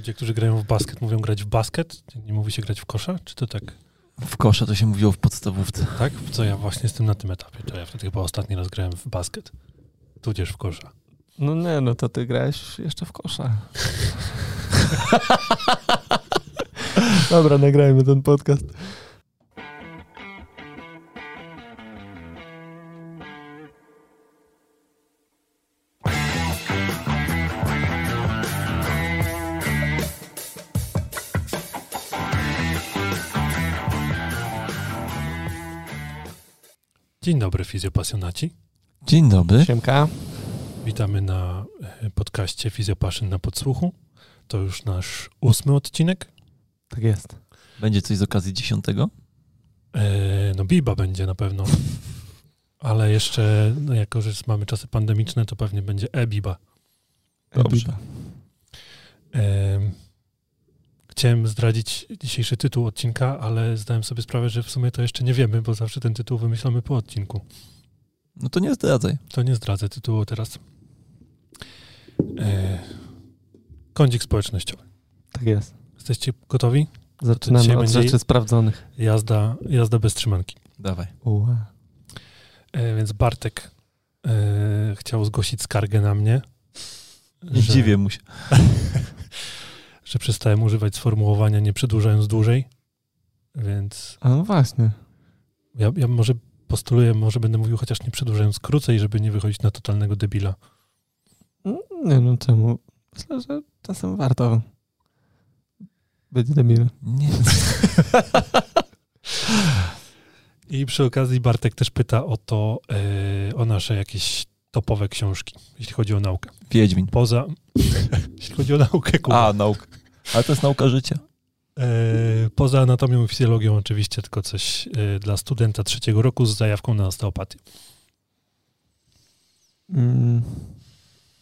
Ludzie, którzy grają w basket, mówią grać w basket? Nie mówi się grać w kosza? Czy to tak? W kosza to się mówiło w podstawówce. Tak? Co ja właśnie jestem na tym etapie. To ja wtedy chyba ostatni raz grałem w basket. Tudzież w kosza. No nie, no to ty grałeś jeszcze w kosza. Dobra, nagrajmy ten podcast. Dzień dobry, fizjopasjonaci. Dzień dobry. Siemka. Witamy na e, podcaście Fizjopaszyn na podsłuchu. To już nasz ósmy odcinek. Tak jest. Będzie coś z okazji dziesiątego? E, no Biba będzie na pewno. Ale jeszcze, no jako że mamy czasy pandemiczne, to pewnie będzie e-Biba. Dobrze. E, chciałem zdradzić dzisiejszy tytuł odcinka, ale zdałem sobie sprawę, że w sumie to jeszcze nie wiemy, bo zawsze ten tytuł wymyślamy po odcinku. No to nie zdradzaj. To nie zdradzę tytułu teraz. E, kądzik społecznościowy. Tak jest. Jesteście gotowi? Zaczynamy od rzeczy sprawdzonych. Jazda, jazda bez trzymanki. Dawaj. Ua. E, więc Bartek e, chciał zgłosić skargę na mnie, Nie dziwię mu się. że przestałem używać sformułowania nie przedłużając dłużej. Więc A no właśnie. ja, ja może postuluję, może będę mówił chociaż nie przedłużając krócej, żeby nie wychodzić na totalnego debila. Nie no, czemu? Myślę, że czasem warto być debilem. Nie. I przy okazji Bartek też pyta o to, e, o nasze jakieś topowe książki, jeśli chodzi o naukę. Wiedźmin. Poza, jeśli chodzi o naukę, Kuba. A, nauka. Ale to jest nauka życia. E, poza anatomią i fizjologią oczywiście tylko coś e, dla studenta trzeciego roku z zajawką na osteopatię. Mm.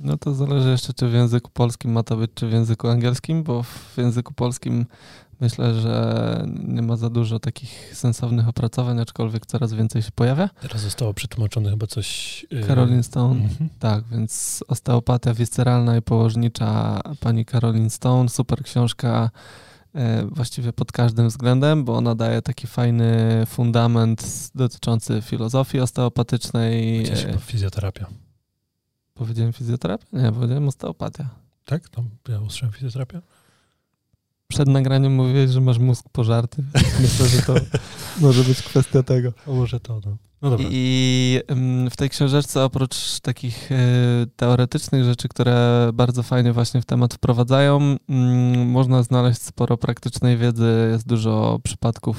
No to zależy jeszcze, czy w języku polskim ma to być, czy w języku angielskim, bo w języku polskim myślę, że nie ma za dużo takich sensownych opracowań, aczkolwiek coraz więcej się pojawia. Teraz zostało przetłumaczone chyba coś... e, Caroline Stone. mhm. Tak, więc osteopatia wisceralna i położnicza pani Caroline Stone, super książka e, właściwie pod każdym względem, bo ona daje taki fajny fundament dotyczący filozofii osteopatycznej. Chyba fizjoterapia. powiedziałem fizjoterapia? Nie, powiedziałem osteopatia. Tak? Tam ja usłyszałem fizjoterapia? Przed nagraniem mówiłeś, że masz mózg pożarty, myślę, że to może być kwestia tego. O, może to, no. No dobra. I w tej książeczce oprócz takich y, teoretycznych rzeczy, które bardzo fajnie właśnie w temat wprowadzają, ym, można znaleźć sporo praktycznej wiedzy, jest dużo przypadków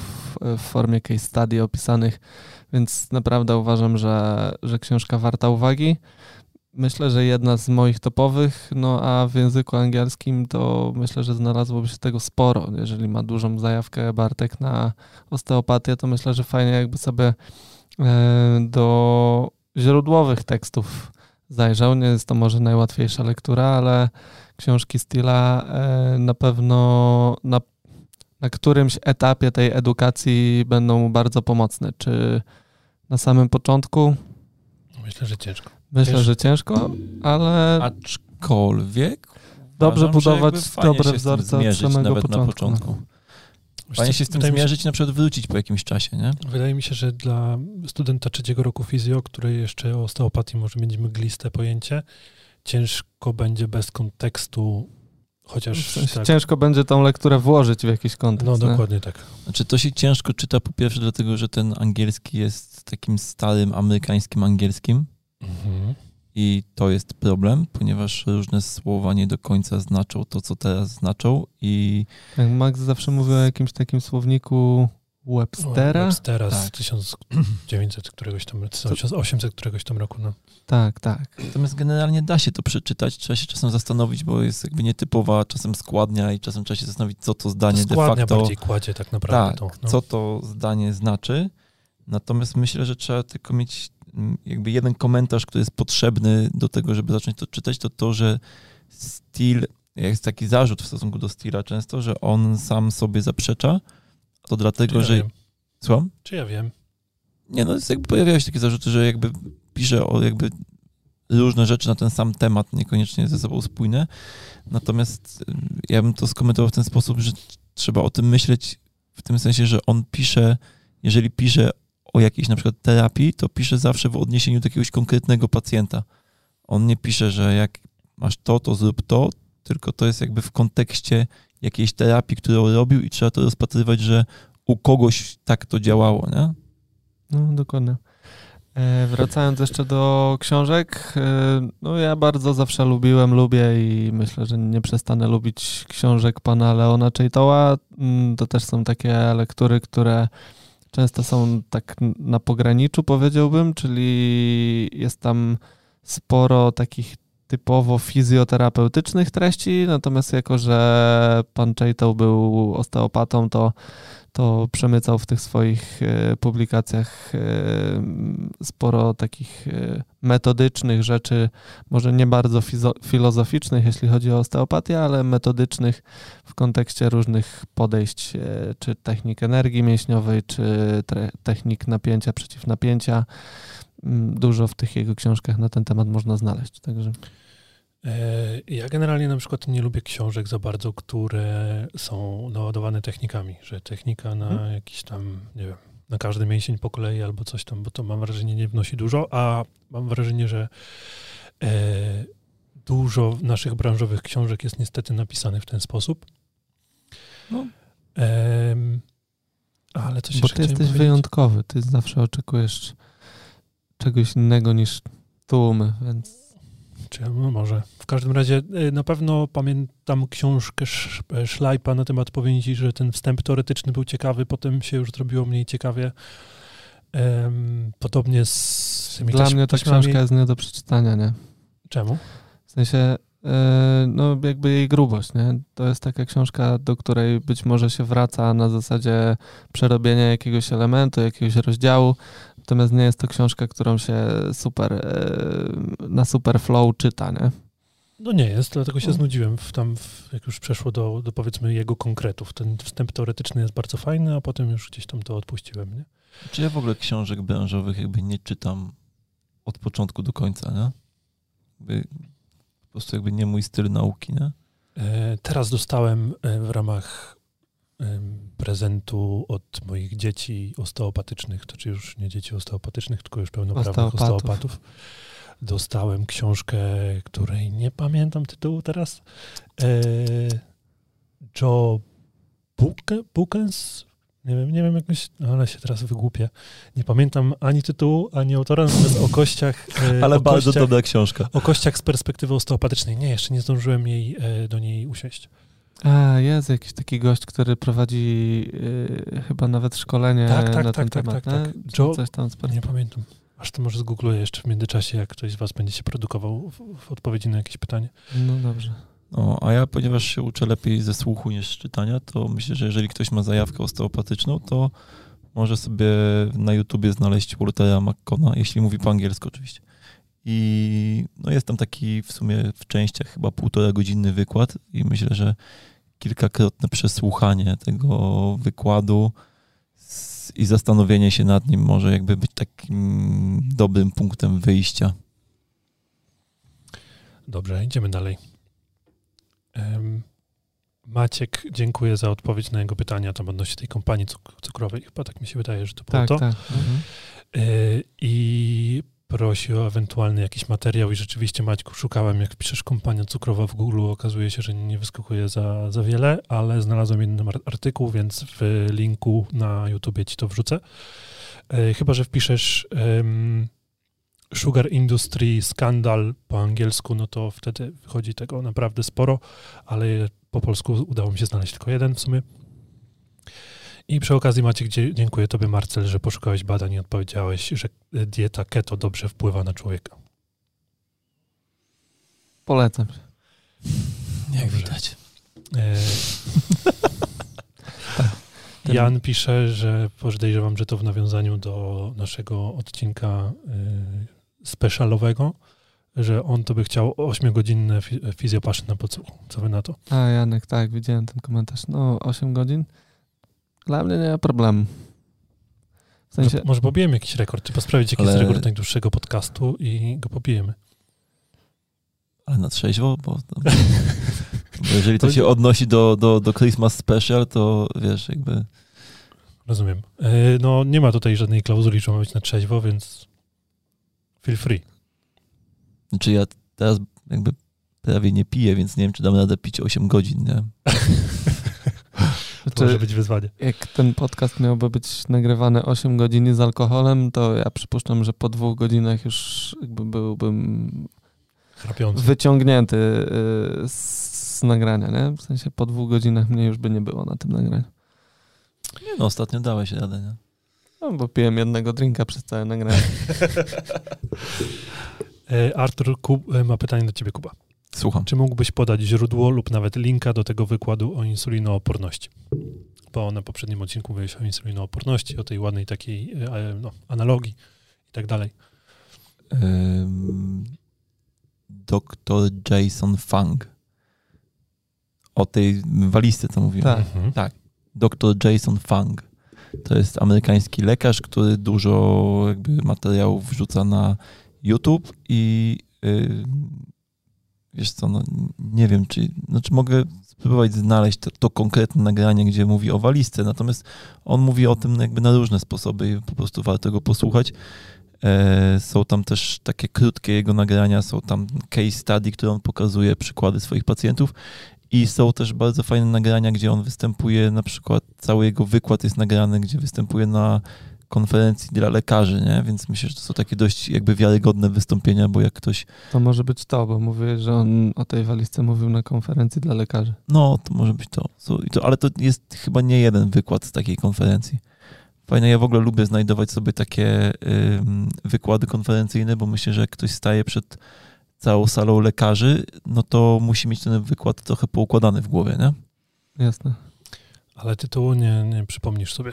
y, w formie case study opisanych, więc naprawdę uważam, że, że książka warta uwagi. Myślę, że jedna z moich topowych, no a w języku angielskim to myślę, że znalazłoby się tego sporo. Jeżeli ma dużą zajawkę Bartek na osteopatię, to myślę, że fajnie jakby sobie e, do źródłowych tekstów zajrzał. Nie jest to może najłatwiejsza lektura, ale książki Stila e, na pewno na, na którymś etapie tej edukacji będą mu bardzo pomocne. Czy na samym początku? Myślę, że ciężko. Myślę, Wiesz- że ciężko, ale Aczkolwiek dobrze uważam, budować dobre wzorce od samego nawet początku. na początku. Fajnie się z tym zmierzyć i na przykład wrócić po jakimś czasie, nie? Wydaje mi się, że dla studenta trzeciego roku fizjo, który jeszcze o osteopatii może mieć mgliste pojęcie, ciężko będzie bez kontekstu, chociaż W sensie tak, Ciężko będzie tą lekturę włożyć w jakiś kontekst. no nie? dokładnie tak. Znaczy to się ciężko czyta po pierwsze dlatego, że ten angielski jest takim starym amerykańskim angielskim Mhm. i to jest problem, ponieważ różne słowa nie do końca znaczą to, co teraz znaczą i Jak Max zawsze mówił o jakimś takim słowniku Webstera. Webstera z Tak. 1900 któregoś tam, 1800 któregoś tam roku, no. Tak, tak. natomiast generalnie da się to przeczytać, trzeba się czasem zastanowić, bo jest jakby nietypowa czasem składnia i czasem trzeba się zastanowić, co to zdanie de Składnia facto... bardziej kładzie tak naprawdę Tak, to. No. co to zdanie znaczy. Natomiast myślę, że trzeba tylko mieć jakby jeden komentarz, który jest potrzebny do tego, żeby zacząć to czytać, to to, że styl, jest taki zarzut w stosunku do styla często, że on sam sobie zaprzecza, to dlatego, ja że... wiem? Słucham? Czy ja wiem? Nie, no jest jakby pojawiały się takie zarzuty, że jakby pisze o jakby różne rzeczy na ten sam temat, niekoniecznie ze sobą spójne. Natomiast y, ja bym to skomentował w ten sposób, że trzeba o tym myśleć w tym sensie, że on pisze, jeżeli pisze o jakiejś na przykład terapii, to pisze zawsze w odniesieniu do jakiegoś konkretnego pacjenta. On nie pisze, że jak masz to, to zrób to, tylko to jest jakby w kontekście jakiejś terapii, którą robił i trzeba to rozpatrywać, że u kogoś tak to działało, nie? No, dokładnie. E, wracając jeszcze do książek, e, no ja bardzo zawsze lubiłem, lubię i myślę, że nie przestanę lubić książek pana Leona Cheitoła. Mm, to też są takie lektury, które często są tak na pograniczu, powiedziałbym, czyli jest tam sporo takich typowo fizjoterapeutycznych treści, natomiast jako, że pan Cheitow był osteopatą, to to przemycał w tych swoich e, publikacjach e, sporo takich e, metodycznych rzeczy, może nie bardzo filozoficznych, jeśli chodzi o osteopatię, ale metodycznych w kontekście różnych podejść, czy technik energii mięśniowej, czy technik napięcia, przeciwnapięcia. Mm, dużo w tych jego książkach na ten temat można znaleźć. Także. E, ja generalnie na przykład nie lubię książek za bardzo, które są naładowane technikami, że technika na hmm. jakiś tam, nie wiem, na każdy mięsień po kolei albo coś tam, bo to mam wrażenie nie wnosi dużo, a mam wrażenie, że e, dużo naszych branżowych książek jest niestety napisane w ten sposób. No. E, ale coś Bo ty jesteś powiedzieć? wyjątkowy, ty zawsze oczekujesz czegoś innego niż tłumy, więc czy no może. W każdym razie y, na pewno pamiętam książkę Szlajpa na temat powieści, że ten wstęp teoretyczny był ciekawy, potem się już zrobiło mniej ciekawie. Podobnie z tymi Dla mnie ta książka jest nie do przeczytania, nie? Czemu? W sensie, e, no jakby jej grubość, nie? To jest taka książka, do której być może się wraca na zasadzie przerobienia jakiegoś elementu, jakiegoś rozdziału, Natomiast nie jest to książka, którą się super, e, na super flow czyta, nie? No nie jest, dlatego się no. znudziłem w tam, w, jak już przeszło do, do powiedzmy jego konkretów. Ten wstęp teoretyczny jest bardzo fajny, a potem już gdzieś tam to odpuściłem, nie? Czy ja w ogóle książek branżowych jakby nie czytam od początku do końca, nie? Jakby, po prostu jakby nie mój styl nauki, nie? E, teraz dostałem e, w ramach prezentu od moich dzieci osteopatycznych, to czy już nie dzieci osteopatycznych, tylko już pełnoprawnych osteopatów. osteopatów. Dostałem książkę, której nie pamiętam tytułu teraz. E, Joe Bookens? Nie wiem, nie wiem jakoś, no ale się teraz wygłupię. Nie pamiętam ani tytułu, ani autora, natomiast o kościach... E, ale o bardzo kościach, dobra książka. O kościach z perspektywy osteopatycznej. Nie, jeszcze nie zdążyłem jej, e, do niej usiąść. A, jest jakiś taki gość, który prowadzi yy, chyba nawet szkolenie tak, tak, na tak, ten tak, temat. Tak, tak, tak. Joe, coś tam nie pamiętam. Aż to może zgoogluję jeszcze w międzyczasie, jak ktoś z was będzie się produkował w, w odpowiedzi na jakieś pytanie. No dobrze. No, a ja, ponieważ się uczę lepiej ze słuchu niż z czytania, to myślę, że jeżeli ktoś ma zajawkę osteopatyczną, to może sobie na YouTubie znaleźć Waltera McCona, jeśli mówi po angielsku oczywiście. I no jest tam taki w sumie w częściach chyba półtora godzinny wykład i myślę, że kilkakrotne przesłuchanie tego wykładu i zastanowienie się nad nim może jakby być takim dobrym punktem wyjścia. Dobrze, idziemy dalej. Maciek, dziękuję za odpowiedź na jego pytania tam odnośnie tej kompanii cukrowej. Chyba tak mi się wydaje, że to było tak, to. Tak. Mhm. E, I prosi o ewentualny jakiś materiał i rzeczywiście Maćku szukałem, jak piszesz kompania cukrowa w Google, okazuje się, że nie wyskakuje za, za wiele, ale znalazłem jeden artykuł, więc w linku na YouTubie ci to wrzucę. E, chyba, że wpiszesz um, Sugar Industry Skandal po angielsku, no to wtedy wychodzi tego naprawdę sporo, ale po polsku udało mi się znaleźć tylko jeden w sumie. I przy okazji Maciek, dziękuję Tobie Marcel, że poszukałeś badań i odpowiedziałeś, że dieta keto dobrze wpływa na człowieka. Polecam. Jak dobrze. widać. E... Jan pisze, że podejrzewam, że to w nawiązaniu do naszego odcinka y, specialowego, że on to by chciał 8-godzinne fizjopaszyn na pocuchu. Co wy na to? A, Janek, tak, widziałem ten komentarz. No, 8 godzin? Dla mnie nie ma problemu. W sensie... Może, może pobijemy jakiś rekord, trzeba sprawdzić, jaki Ale... jest rekord najdłuższego podcastu i go pobijemy. Ale na trzeźwo, bo, bo jeżeli to się odnosi do, do, do Christmas Special, to wiesz, jakby... Rozumiem. E, no nie ma tutaj żadnej klauzuli, że ma być na trzeźwo, więc feel free. Znaczy ja teraz jakby prawie nie piję, więc nie wiem, czy dam radę pić 8 godzin, nie? To może być wyzwanie. Jak ten podcast miałby być nagrywany 8 godzin z alkoholem, to ja przypuszczam, że po dwóch godzinach już jakby byłbym Chrapiący. wyciągnięty y, z, z nagrania, nie? W sensie po dwóch godzinach mnie już by nie było na tym nagraniu. Nie no, ostatnio dałeś radę, nie? No, bo piłem jednego drinka przez całe nagranie. E, Artur Kub, e, ma pytanie do ciebie, Kuba. Słucham. Czy mógłbyś podać źródło lub nawet linka do tego wykładu o insulinooporności? Bo na poprzednim odcinku mówiłeś o insulinooporności, o tej ładnej takiej e, no, analogii i tak dalej. Dr. Jason Fung. O tej walizce, co mówiłem. Tak. Mhm. Tak. Dr. Jason Fung. To jest amerykański lekarz, który dużo jakby materiałów wrzuca na YouTube i yy, wiesz co, no, nie wiem, czy znaczy mogę spróbować znaleźć to, to konkretne nagranie, gdzie mówi o walizce, natomiast on mówi o tym jakby na różne sposoby i po prostu warto go posłuchać. E, są tam też takie krótkie jego nagrania, są tam case study, które on pokazuje, przykłady swoich pacjentów i są też bardzo fajne nagrania, gdzie on występuje, na przykład cały jego wykład jest nagrany, gdzie występuje na konferencji dla lekarzy, nie? Więc myślę, że to są takie dość jakby wiarygodne wystąpienia, bo jak ktoś, To może być to, bo mówię, że on o tej walizce mówił na konferencji dla lekarzy. no to może być to. So, i to ale to jest chyba nie jeden wykład z takiej konferencji. Fajne, ja w ogóle lubię znajdować sobie takie wykłady konferencyjne, bo myślę, że jak ktoś staje przed całą salą lekarzy, no to musi mieć ten wykład trochę poukładany w głowie, nie? Jasne. Ale tytułu nie, nie przypomnisz sobie.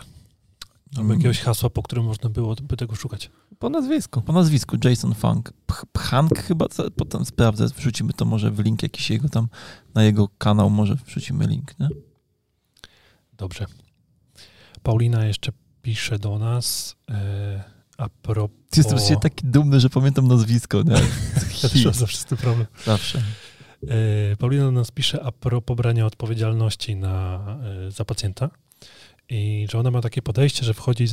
Albo jakiegoś hasła, po którym można było by tego szukać. Po nazwisku. Po nazwisku Jason Funk. Pch- Phank chyba, potem sprawdzę, wrzucimy to może w link jakiś jego tam, na jego kanał może wrzucimy link, nie? Dobrze. Paulina jeszcze pisze do nas e, a propos... Jestem się taki dumny, że pamiętam nazwisko, nie? Mam zawsze z tym problem. Zawsze. E, Paulina do nas pisze a propos brania odpowiedzialności na, e, za pacjenta i że ona ma takie podejście, że wchodzi e,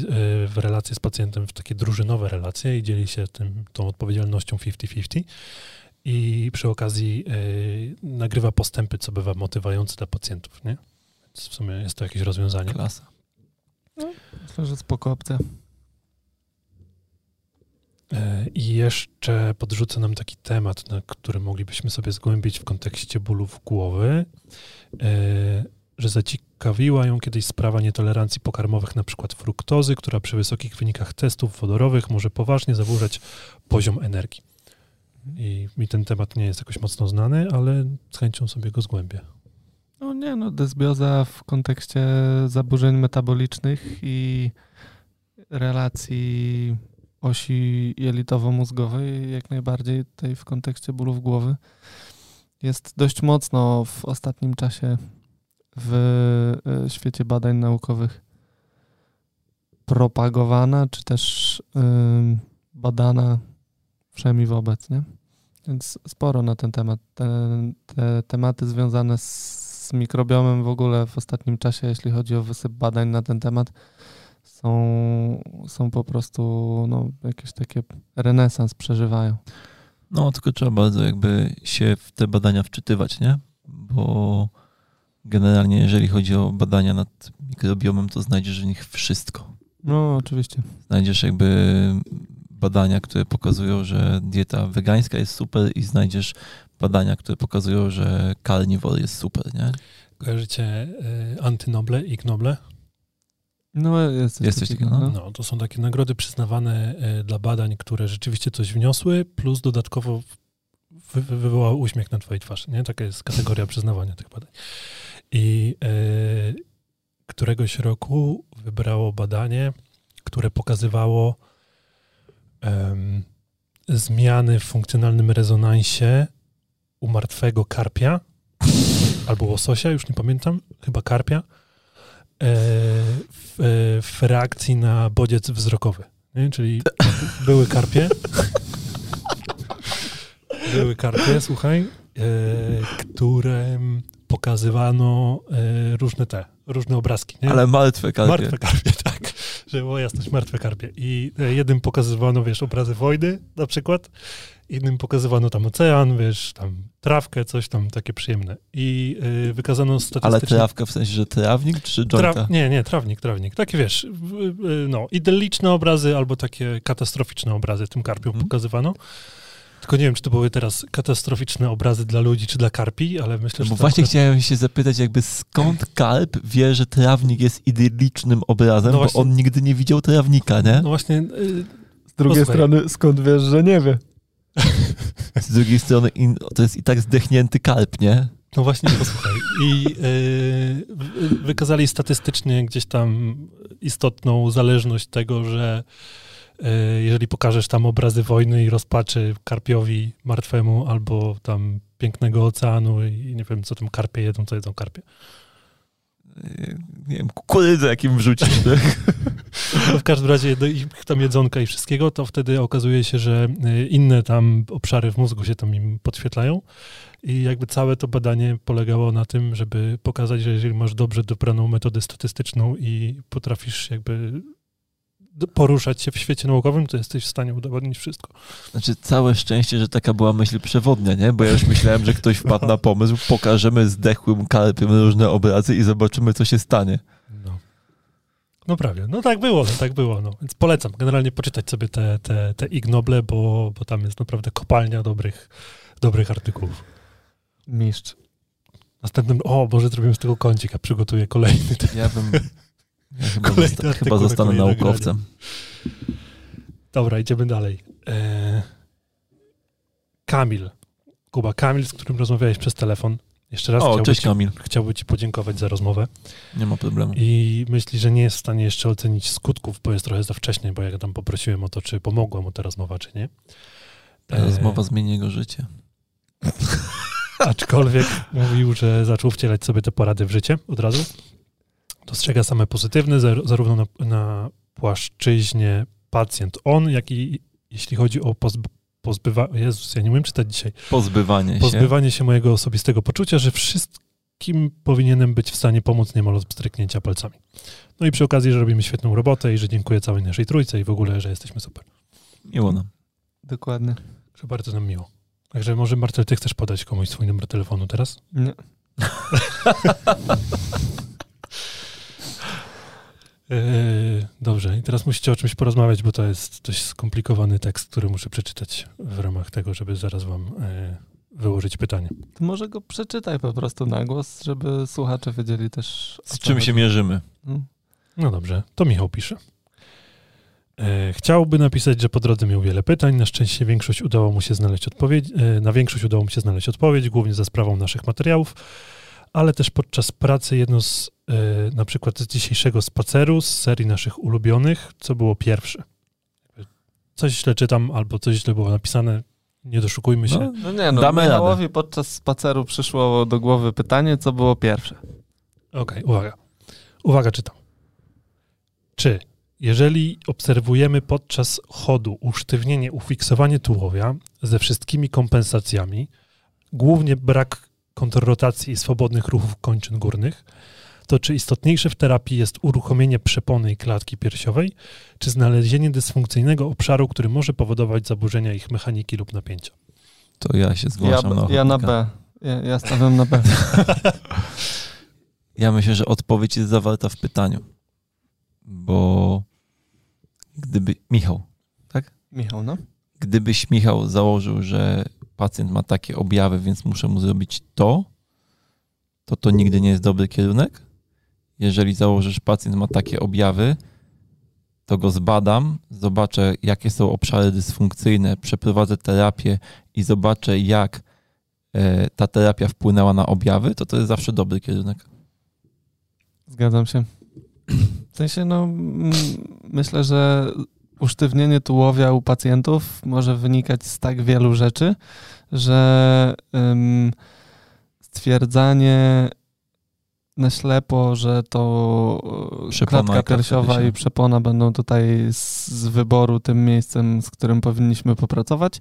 w relacje z pacjentem, w takie drużynowe relacje i dzieli się tym, tą odpowiedzialnością 50-50 i przy okazji e, nagrywa postępy, co bywa motywujące dla pacjentów, nie? Więc w sumie jest to jakieś rozwiązanie. Klasa. Myślę, że spoko opcja. E, I jeszcze podrzucę nam taki temat, na który moglibyśmy sobie zgłębić w kontekście bólów głowy, że zaciekawiła ją kiedyś sprawa nietolerancji pokarmowych, przykład fruktozy, która przy wysokich wynikach testów wodorowych może poważnie zaburzać poziom energii. I mi ten temat nie jest jakoś mocno znany, ale z chęcią sobie go zgłębię. No nie, no dysbioza w kontekście zaburzeń metabolicznych i relacji osi jelitowo-mózgowej, jak najbardziej tutaj w kontekście bólów głowy, jest dość mocno w ostatnim czasie w e, świecie badań naukowych propagowana, czy też badana wszemi wobec, nie? Więc sporo na ten temat. Te, te tematy związane z, z mikrobiomem w ogóle w ostatnim czasie, jeśli chodzi o wysyp badań na ten temat, są, są po prostu no, jakieś takie renesans przeżywają. No, tylko trzeba bardzo jakby się w te badania wczytywać, nie? Bo generalnie jeżeli chodzi o badania nad mikrobiomem, to znajdziesz w nich wszystko. No, oczywiście. Znajdziesz jakby badania, które pokazują, że dieta wegańska jest super i znajdziesz badania, które pokazują, że carnivore jest super, nie? Kojarzycie y, antynoble i gnoble? No, jest coś Jest coś takiego. takiego, no. No, to są takie nagrody przyznawane e, dla badań, które rzeczywiście coś wniosły, plus dodatkowo wy, wy, wywołały uśmiech na twojej twarzy. Nie? Taka jest kategoria przyznawania tych badań. I e, któregoś roku wybrało badanie, które pokazywało zmiany w funkcjonalnym rezonansie u martwego karpia albo łososia, już nie pamiętam, chyba karpia, e, w, e, w reakcji na bodziec wzrokowy. Nie? Czyli były karpie. były karty, słuchaj, e, które pokazywano e, różne te, różne obrazki. Nie? Ale martwe karpie. Martwe karpie, tak. Żeby była jasność, martwe karpie. I e, jednym pokazywano, wiesz, obrazy wojny na przykład, innym pokazywano tam ocean, wiesz, tam trawkę, coś tam takie przyjemne. I y, wykazano statystycznie... Ale trawka w sensie, że trawnik czy jointa? Traw... Nie, nie, trawnik, trawnik. Takie, wiesz, y, no, idylliczne obrazy albo takie katastroficzne obrazy tym karpiom hmm. pokazywano. Tylko nie wiem, czy to były teraz katastroficzne obrazy dla ludzi, czy dla karpi, ale myślę, no że... Bo właśnie chciałem się zapytać, jakby skąd karp wie, że trawnik jest idyllicznym obrazem, no właśnie... bo on nigdy nie widział trawnika, nie? No właśnie... Yy... Z drugiej Posłuchaj. strony, skąd wiesz, że nie wie? Z drugiej strony in, to jest i tak zdechnięty kalp, nie? No właśnie, posłuchaj. I yy, wykazali statystycznie gdzieś tam istotną zależność tego, że jeżeli pokażesz tam obrazy wojny i rozpaczy karpiowi martwemu albo tam pięknego oceanu i nie wiem, co tam karpie jedzą, co jedzą karpie nie wiem, kukurydzę jakim wrzucić. No w każdym razie do ich tam jedzonka i wszystkiego, to wtedy okazuje się, że y, inne tam obszary w mózgu się tam im podświetlają i jakby całe to badanie polegało na tym, żeby pokazać, że jeżeli masz dobrze dobraną metodę statystyczną i potrafisz jakby poruszać się w świecie naukowym, to jesteś w stanie udowodnić wszystko. Znaczy, całe szczęście, że taka była myśl przewodnia, nie? Bo ja już myślałem, że ktoś wpadł na pomysł, pokażemy zdechłym karpiem różne obrazy i zobaczymy, co się stanie. No. No prawie. No tak było, no tak było. No. Więc polecam generalnie poczytać sobie te, te, te ignoble, bo, bo tam jest naprawdę kopalnia dobrych, dobrych artykułów. Mistrz. Następnym, o, może zrobimy z tego kącik, a przygotuję kolejny. Ja bym ja chyba, zosta chyba zostanę naukowcem. Dobra, idziemy dalej. E... Kamil. Kuba, Kamil, z którym rozmawiałeś przez telefon. Jeszcze raz o, cześć ci, Kamil. Chciałby ci podziękować za rozmowę. Nie ma problemu. I myśli, że nie jest w stanie jeszcze ocenić skutków, bo jest trochę za wcześnie, bo ja tam poprosiłem o to, czy pomogła mu ta rozmowa, czy nie. Ta rozmowa e... zmieni jego życie. Aczkolwiek mówił, że zaczął wcielać sobie te porady w życie od razu. Dostrzega same pozytywne, zarówno na, na płaszczyźnie pacjent on, jak i jeśli chodzi o pozb pozbywanie, Jezus, ja nie umiem czytać dzisiaj. Pozbywanie się. Pozbywanie się mojego osobistego poczucia, że wszystkim powinienem być w stanie pomóc niemal od stryknięcia palcami. No i przy okazji, że robimy świetną robotę i że dziękuję całej naszej trójce i w ogóle, że jesteśmy super. Miło nam. Dokładnie. Że bardzo nam miło. Także może Marcel, ty chcesz podać komuś swój numer telefonu teraz? Nie. Yy, dobrze, i teraz musicie o czymś porozmawiać, bo to jest dość skomplikowany tekst, który muszę przeczytać w ramach tego, żeby zaraz wam yy, wyłożyć pytanie. To może go przeczytaj po prostu na głos, żeby słuchacze wiedzieli też. Z czym się mierzymy. No. no dobrze, to Michał pisze. Yy, chciałby napisać, że po drodze miał wiele pytań. Na szczęście większość udało mu się znaleźć odpowiedź. Na większość udało mu się znaleźć odpowiedź, głównie za sprawą naszych materiałów ale też podczas pracy jedno z, e, na przykład z dzisiejszego spaceru, z serii naszych ulubionych, co było pierwsze. Coś źle czytam, albo coś źle było napisane, nie doszukujmy się. No, no nie, no, Damy Michałowi podczas spaceru przyszło do głowy pytanie, co było pierwsze. Okej, okay, uwaga. Uwaga, czytam. Czy jeżeli obserwujemy podczas chodu usztywnienie, ufiksowanie tułowia ze wszystkimi kompensacjami, głównie brak kontrrotacji i swobodnych ruchów kończyn górnych, to czy istotniejsze w terapii jest uruchomienie przepony i klatki piersiowej, czy znalezienie dysfunkcyjnego obszaru, który może powodować zaburzenia ich mechaniki lub napięcia? To ja się zgłaszam ja, na Ja na B. Ja, ja stawiam na B. ja myślę, że odpowiedź jest zawarta w pytaniu. Bo gdyby... Michał, tak? Michał, no. Gdybyś Michał założył, że pacjent ma takie objawy, więc muszę mu zrobić to, to to nigdy nie jest dobry kierunek. Jeżeli założysz, pacjent ma takie objawy, to go zbadam, zobaczę, jakie są obszary dysfunkcyjne, przeprowadzę terapię i zobaczę, jak e, ta terapia wpłynęła na objawy, to to jest zawsze dobry kierunek. Zgadzam się. W sensie, no, myślę, że usztywnienie tułowia u pacjentów może wynikać z tak wielu rzeczy, że um, stwierdzanie na ślepo, że to przepona klatka piersiowa i przepona będą tutaj z, z, wyboru tym miejscem, z którym powinniśmy popracować,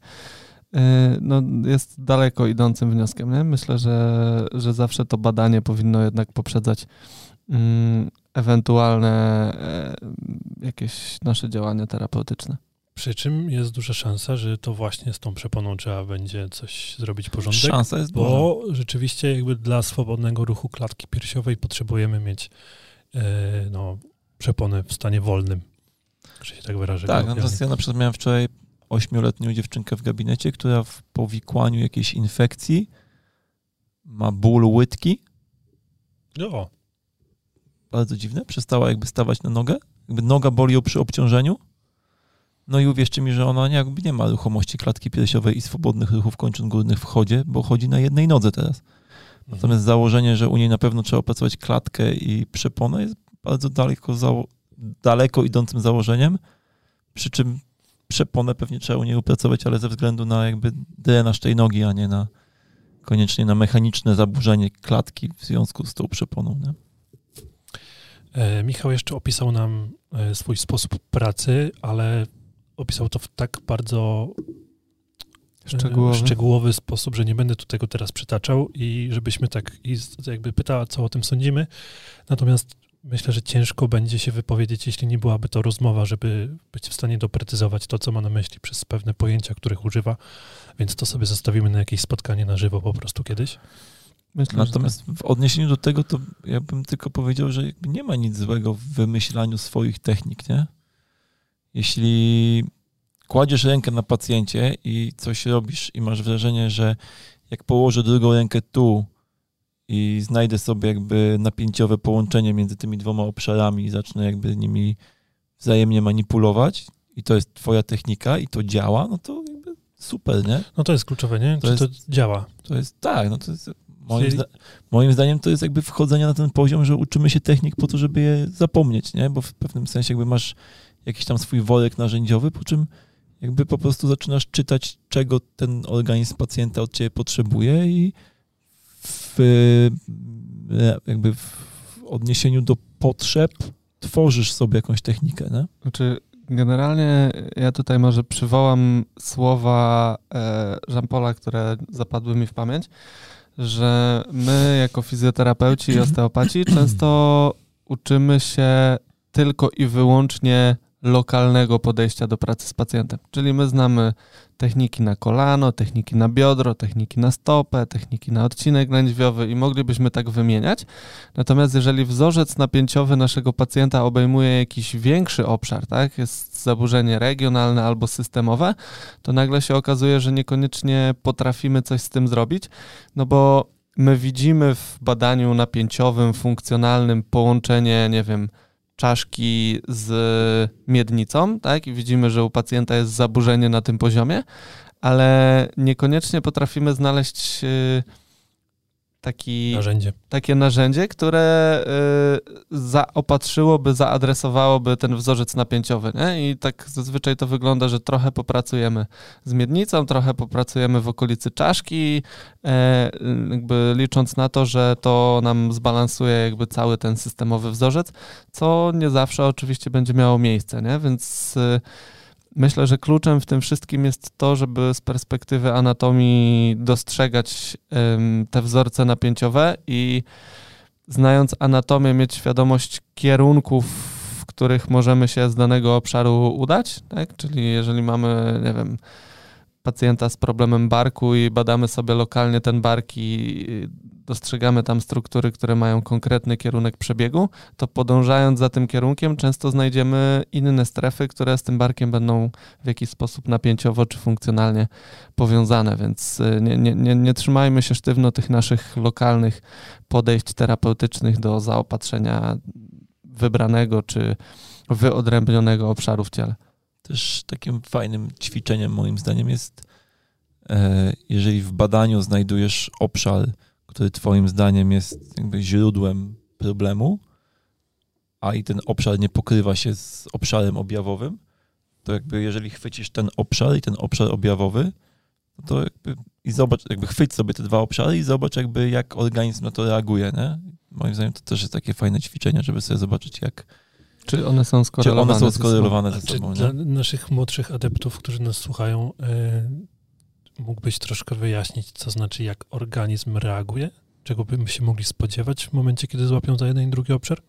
no, jest daleko idącym wnioskiem. Nie? Myślę, że, że zawsze to badanie powinno jednak poprzedzać mm, ewentualne e, jakieś nasze działania terapeutyczne. Przy czym jest duża szansa, że to właśnie z tą przeponą trzeba będzie coś zrobić porządek. Szansa jest Bo duża. rzeczywiście jakby dla swobodnego ruchu klatki piersiowej potrzebujemy mieć e, no, przeponę w stanie wolnym. Że się tak wyrażę. Tak, natomiast ja na przykład miałem wczoraj ośmioletnią dziewczynkę w gabinecie, która w powikłaniu jakiejś infekcji ma ból łydki. O. Bardzo dziwne. Przestała jakby stawać na nogę. Jakby noga boli ją przy obciążeniu. No i uwierzcie mi, że ona jakby nie ma ruchomości klatki piersiowej i swobodnych ruchów kończyn górnych w chodzie, bo chodzi na jednej nodze teraz. Natomiast założenie, że u niej na pewno trzeba opracować klatkę i przeponę jest bardzo daleko, daleko idącym założeniem, przy czym przeponę pewnie trzeba u niej opracować, ale ze względu na jakby drenaż tej nogi, a nie na koniecznie na mechaniczne zaburzenie klatki w związku z tą przeponą. Nie? E, Michał jeszcze opisał nam e, swój sposób pracy, ale opisał to w tak bardzo e, szczegółowy. szczegółowy sposób, że nie będę tu tego teraz przytaczał i żebyśmy tak i jakby pytała, co o tym sądzimy. Natomiast myślę, że ciężko będzie się wypowiedzieć, jeśli nie byłaby to rozmowa, żeby być w stanie doprecyzować to, co ma na myśli przez pewne pojęcia, których używa, więc to sobie zostawimy na jakieś spotkanie na żywo po prostu kiedyś. Myślę, Natomiast tak. w odniesieniu do tego, to ja bym tylko powiedział, że nie ma nic złego w wymyślaniu swoich technik, nie? Jeśli kładziesz rękę na pacjencie i coś robisz i masz wrażenie, że jak położę drugą rękę tu i znajdę sobie jakby napięciowe połączenie między tymi dwoma obszarami i zacznę jakby nimi wzajemnie manipulować i to jest twoja technika i to działa, no to jakby super, nie? No to jest kluczowe, nie? To Czy jest, to działa? To jest, tak, no to jest Moim, zda moim, zdaniem to jest jakby wchodzenie na ten poziom, że uczymy się technik po to, żeby je zapomnieć, nie? Bo w pewnym sensie jakby masz jakiś tam swój worek narzędziowy, po czym jakby po prostu zaczynasz czytać, czego ten organizm pacjenta od ciebie potrzebuje i w, e, jakby w odniesieniu do potrzeb tworzysz sobie jakąś technikę, nie? Znaczy, generalnie ja tutaj może przywołam słowa e, Jean-Paula, które zapadły mi w pamięć, że my jako fizjoterapeuci i osteopaci często uczymy się tylko i wyłącznie lokalnego podejścia do pracy z pacjentem. Czyli my znamy techniki na kolano, techniki na biodro, techniki na stopę, techniki na odcinek lędźwiowy i moglibyśmy tak wymieniać. Natomiast jeżeli wzorzec napięciowy naszego pacjenta obejmuje jakiś większy obszar, tak, jest zaburzenie regionalne albo systemowe, to nagle się okazuje, że niekoniecznie potrafimy coś z tym zrobić, no bo my widzimy w badaniu napięciowym, funkcjonalnym połączenie, nie wiem, czaszki z miednicą, tak? I widzimy, że u pacjenta jest zaburzenie na tym poziomie, ale niekoniecznie potrafimy znaleźć y, taki, narzędzie. takie narzędzie, które y, zaopatrzyłoby, zaadresowałoby ten wzorzec napięciowy. Nie? I tak zazwyczaj to wygląda, że trochę popracujemy z miednicą, trochę popracujemy w okolicy czaszki, e, jakby licząc na to, że to nam zbalansuje jakby cały ten systemowy wzorzec, co nie zawsze oczywiście będzie miało miejsce, nie? więc y, Myślę, że kluczem w tym wszystkim jest to, żeby z perspektywy anatomii dostrzegać te wzorce napięciowe i znając anatomię, mieć świadomość kierunków, w których możemy się z danego obszaru udać. Tak? Czyli jeżeli mamy, nie wiem, pacjenta z problemem barku i badamy sobie lokalnie ten bark i dostrzegamy tam struktury, które mają konkretny kierunek przebiegu, to podążając za tym kierunkiem często znajdziemy inne strefy, które z tym barkiem będą w jakiś sposób napięciowo czy funkcjonalnie powiązane, więc y, nie, nie, nie, nie trzymajmy się sztywno tych naszych lokalnych podejść terapeutycznych do zaopatrzenia wybranego czy wyodrębnionego obszaru w ciele. Też takim fajnym ćwiczeniem moim zdaniem jest, e, jeżeli w badaniu znajdujesz obszar, który Twoim zdaniem jest jakby źródłem problemu, a i ten obszar nie pokrywa się z obszarem objawowym, to jakby jeżeli chwycisz ten obszar i ten obszar objawowy, to jakby i zobacz, jakby chwyć sobie te dwa obszary i zobacz jakby jak organizm na to reaguje, nie? Moim zdaniem to też jest takie fajne ćwiczenie, żeby sobie zobaczyć jak czy one są skorelowane, czy one są skorelowane ze sobą. Dla naszych młodszych adeptów, którzy nas słuchają, yy mógłbyś troszkę wyjaśnić, co znaczy, jak organizm reaguje? Czego byśmy się mogli spodziewać w momencie, kiedy złapią za jeden i drugi obszar?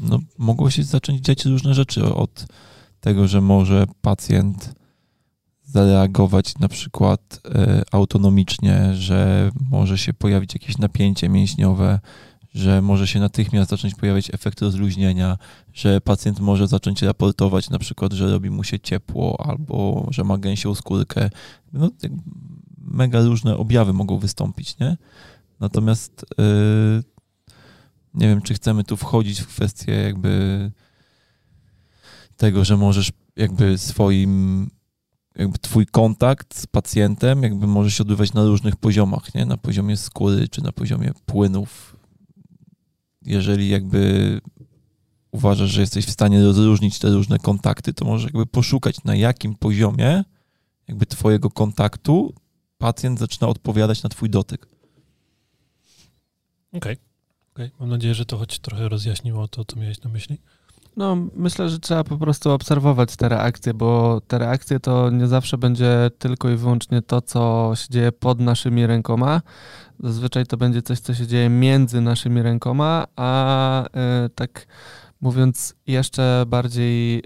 No, mogło się zacząć dziać różne rzeczy od tego, że może pacjent zareagować na przykład e, autonomicznie, że może się pojawić jakieś napięcie mięśniowe, że może się natychmiast zacząć pojawiać efekt rozluźnienia, że pacjent może zacząć raportować na przykład, że robi mu się ciepło albo że ma gęsią skórkę. No, mega różne objawy mogą wystąpić, nie? Natomiast yy, nie wiem, czy chcemy tu wchodzić w kwestię jakby tego, że możesz jakby swoim jakby twój kontakt z pacjentem jakby może się odbywać na różnych poziomach, nie? Na poziomie skóry czy na poziomie płynów. Jeżeli jakby uważasz, że jesteś w stanie rozróżnić te różne kontakty, to możesz jakby poszukać na jakim poziomie jakby twojego kontaktu pacjent zaczyna odpowiadać na twój dotyk. Okej. Okay. okay. Mam nadzieję, że to choć trochę rozjaśniło to, co miałeś na myśli. No, myślę, że trzeba po prostu obserwować te reakcje, bo te reakcje to nie zawsze będzie tylko i wyłącznie to, co się dzieje pod naszymi rękoma. Zazwyczaj to będzie coś, co się dzieje między naszymi rękoma, a y, tak mówiąc jeszcze bardziej y,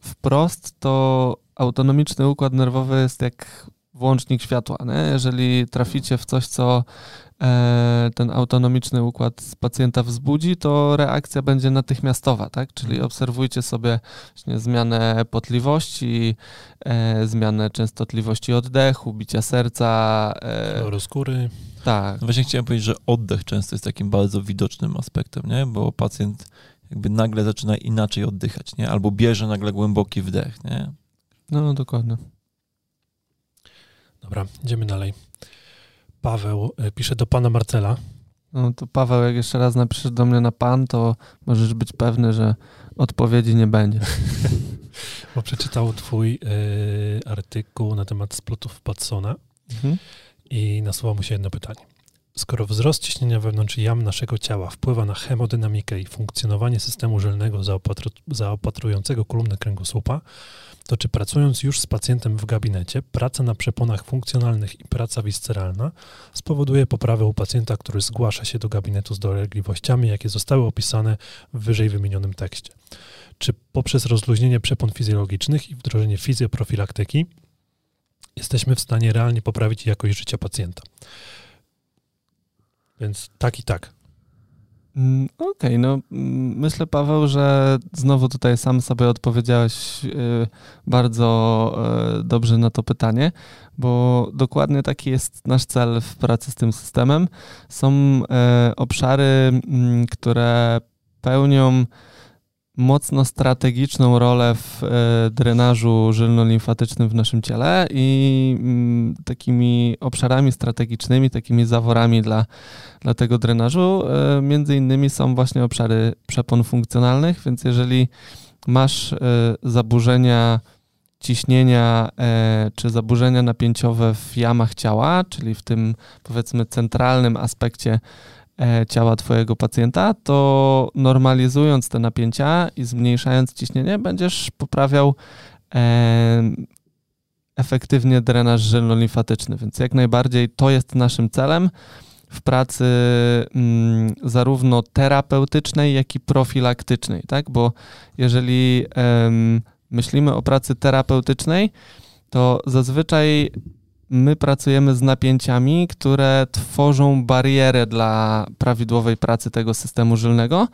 wprost, to autonomiczny układ nerwowy jest jak włącznik światła. Nie? Jeżeli traficie w coś, co E, ten autonomiczny układ pacjenta wzbudzi, to reakcja będzie natychmiastowa, tak? Czyli mhm. obserwujcie sobie właśnie zmianę potliwości, e, zmianę częstotliwości oddechu, bicia serca. E, skóry. Tak. No właśnie chciałem powiedzieć, że oddech często jest takim bardzo widocznym aspektem, nie? Bo pacjent jakby nagle zaczyna inaczej oddychać, nie? Albo bierze nagle głęboki wdech, nie? No, dokładnie. Dobra, idziemy dalej. Paweł e, pisze do pana Marcela. No to Paweł, jak jeszcze raz napiszesz do mnie na pan, to możesz być pewny, że odpowiedzi nie będzie. Bo przeczytał twój y, artykuł na temat splotów Patsona mhm. i nasuwa mu się jedno pytanie. Skoro wzrost ciśnienia wewnątrz jam naszego ciała wpływa na hemodynamikę i funkcjonowanie systemu żylnego zaopatru zaopatrującego kolumnę kręgosłupa, to czy pracując już z pacjentem w gabinecie, praca na przeponach funkcjonalnych i praca visceralna spowoduje poprawę u pacjenta, który zgłasza się do gabinetu z dolegliwościami, jakie zostały opisane w wyżej wymienionym tekście? Czy poprzez rozluźnienie przepon fizjologicznych i wdrożenie fizjoprofilaktyki jesteśmy w stanie realnie poprawić jakość życia pacjenta? Więc tak i tak. Mm, okej, okay, no mm, myślę Paweł, że znowu tutaj sam sobie odpowiedziałeś y, bardzo y, dobrze na to pytanie, bo dokładnie taki jest nasz cel w pracy z tym systemem. Są y, obszary, mm, które pełnią mocno strategiczną rolę w e, drenażu żylno-limfatycznym w naszym ciele i mm, takimi obszarami strategicznymi, takimi zaworami dla, dla tego drenażu e, między innymi są właśnie obszary przepon funkcjonalnych, więc jeżeli masz e, zaburzenia ciśnienia czy zaburzenia napięciowe w jamach ciała, czyli w tym powiedzmy centralnym aspekcie ciała Twojego pacjenta, to normalizując te napięcia i zmniejszając ciśnienie, będziesz poprawiał e, efektywnie drenaż żylno-limfatyczny. Więc jak najbardziej to jest naszym celem w pracy mm, zarówno terapeutycznej, jak i profilaktycznej, tak? Bo jeżeli myślimy o pracy terapeutycznej, to zazwyczaj my pracujemy z napięciami, które tworzą barierę dla prawidłowej pracy tego systemu żylnego.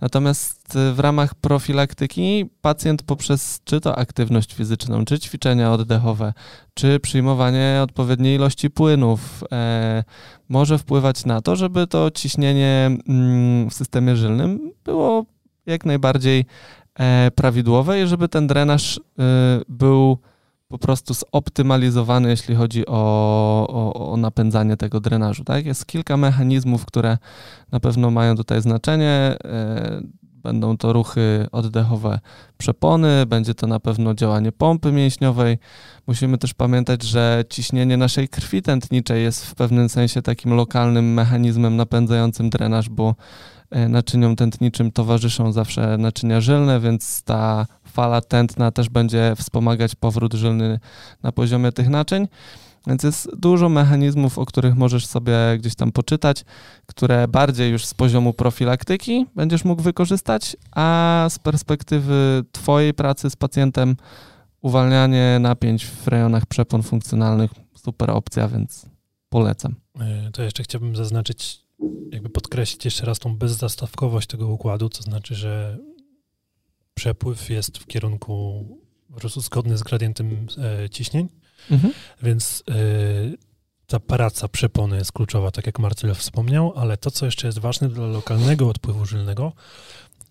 Natomiast y, w ramach profilaktyki pacjent poprzez czy to aktywność fizyczną, czy ćwiczenia oddechowe, czy przyjmowanie odpowiedniej ilości płynów e, może wpływać na to, żeby to ciśnienie mm, w systemie żylnym było jak najbardziej e, prawidłowe i żeby ten drenaż y, był po prostu zoptymalizowany, jeśli chodzi o, o, o, napędzanie tego drenażu. Tak? Jest kilka mechanizmów, które na pewno mają tutaj znaczenie. E, będą to ruchy oddechowe przepony, będzie to na pewno działanie pompy mięśniowej. Musimy też pamiętać, że ciśnienie naszej krwi tętniczej jest w pewnym sensie takim lokalnym mechanizmem napędzającym drenaż, bo e, naczyniom tętniczym towarzyszą zawsze naczynia żylne, więc ta fala tętna też będzie wspomagać powrót żylny na poziomie tych naczyń. Więc jest dużo mechanizmów, o których możesz sobie gdzieś tam poczytać, które bardziej już z poziomu profilaktyki będziesz mógł wykorzystać, a z perspektywy Twojej pracy z pacjentem uwalnianie napięć w rejonach przepon funkcjonalnych super opcja, więc polecam. E, to jeszcze chciałbym zaznaczyć, jakby podkreślić jeszcze raz tą bezzastawkowość tego układu, to znaczy, że przepływ jest w kierunku po prostu zgodny z gradientem e, ciśnień, mhm. więc e, ta praca przepony jest kluczowa, tak jak Marcel wspomniał, ale to, co jeszcze jest ważne dla lokalnego odpływu żylnego,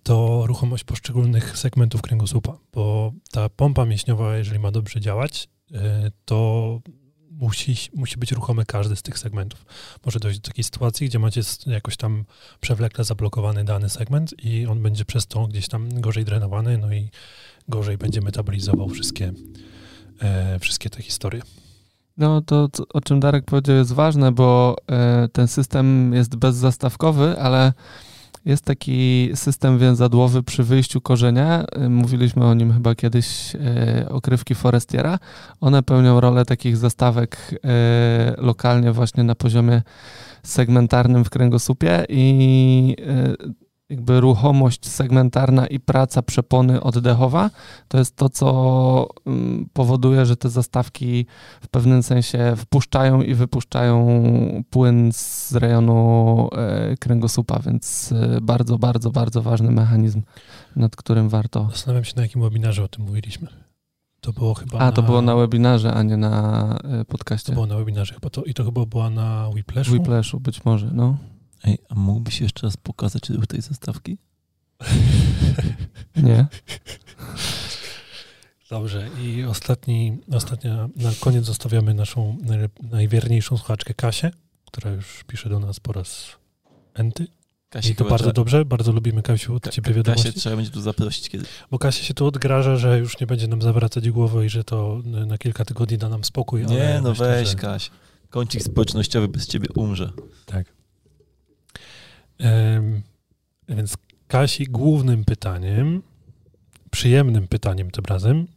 to ruchomość poszczególnych segmentów kręgosłupa, bo ta pompa mięśniowa, jeżeli ma dobrze działać, e, to musi, musi być ruchomy każdy z tych segmentów. Może dojść do takiej sytuacji, gdzie macie jakoś tam przewlekle zablokowany dany segment i on będzie przez to gdzieś tam gorzej drenowany, no i gorzej będzie metabolizował wszystkie, e, wszystkie te historie. No to, o czym Darek powiedział jest ważne, bo e, ten system jest bezzastawkowy, ale jest taki system więzadłowy przy wyjściu korzenia. Y, mówiliśmy o nim chyba kiedyś, y, okrywki Forestiera. One pełnią rolę takich zastawek y, lokalnie właśnie na poziomie segmentarnym w kręgosłupie i jakby ruchomość segmentarna i praca przepony oddechowa, to jest to, co mm, powoduje, że te zastawki w pewnym sensie wpuszczają i wypuszczają płyn z rejonu e, kręgosłupa, więc e, bardzo, bardzo, bardzo ważny mechanizm, nad którym warto. Zastanawiam się, na jakim webinarze o tym mówiliśmy. To było chyba. A, na... to było na webinarze, a nie na e, podcaście. To było na webinarze chyba to, i to chyba była na Whiplashu. Whiplashu być może, no. Ej, a mógłbyś jeszcze raz pokazać ruch tej zastawki? Nie. Dobrze. I ostatni, ostatnia, na koniec zostawiamy naszą najwierniejszą słuchaczkę Kasię, która już pisze do nas po raz enty. Kasi I to bardzo trzeba... dobrze, bardzo lubimy Kasiu od ciebie wiadomości. Kasię trzeba będzie tu zaprosić kiedyś. Bo Kasia się tu odgraża, że już nie będzie nam zawracać głowy i że to na kilka tygodni da nam spokój. Nie, no myślę, weź że... Kaś. Kącik społecznościowy bez ciebie umrze. Tak. Więc Kasi głównym pytaniem, przyjemnym pytaniem tym razem,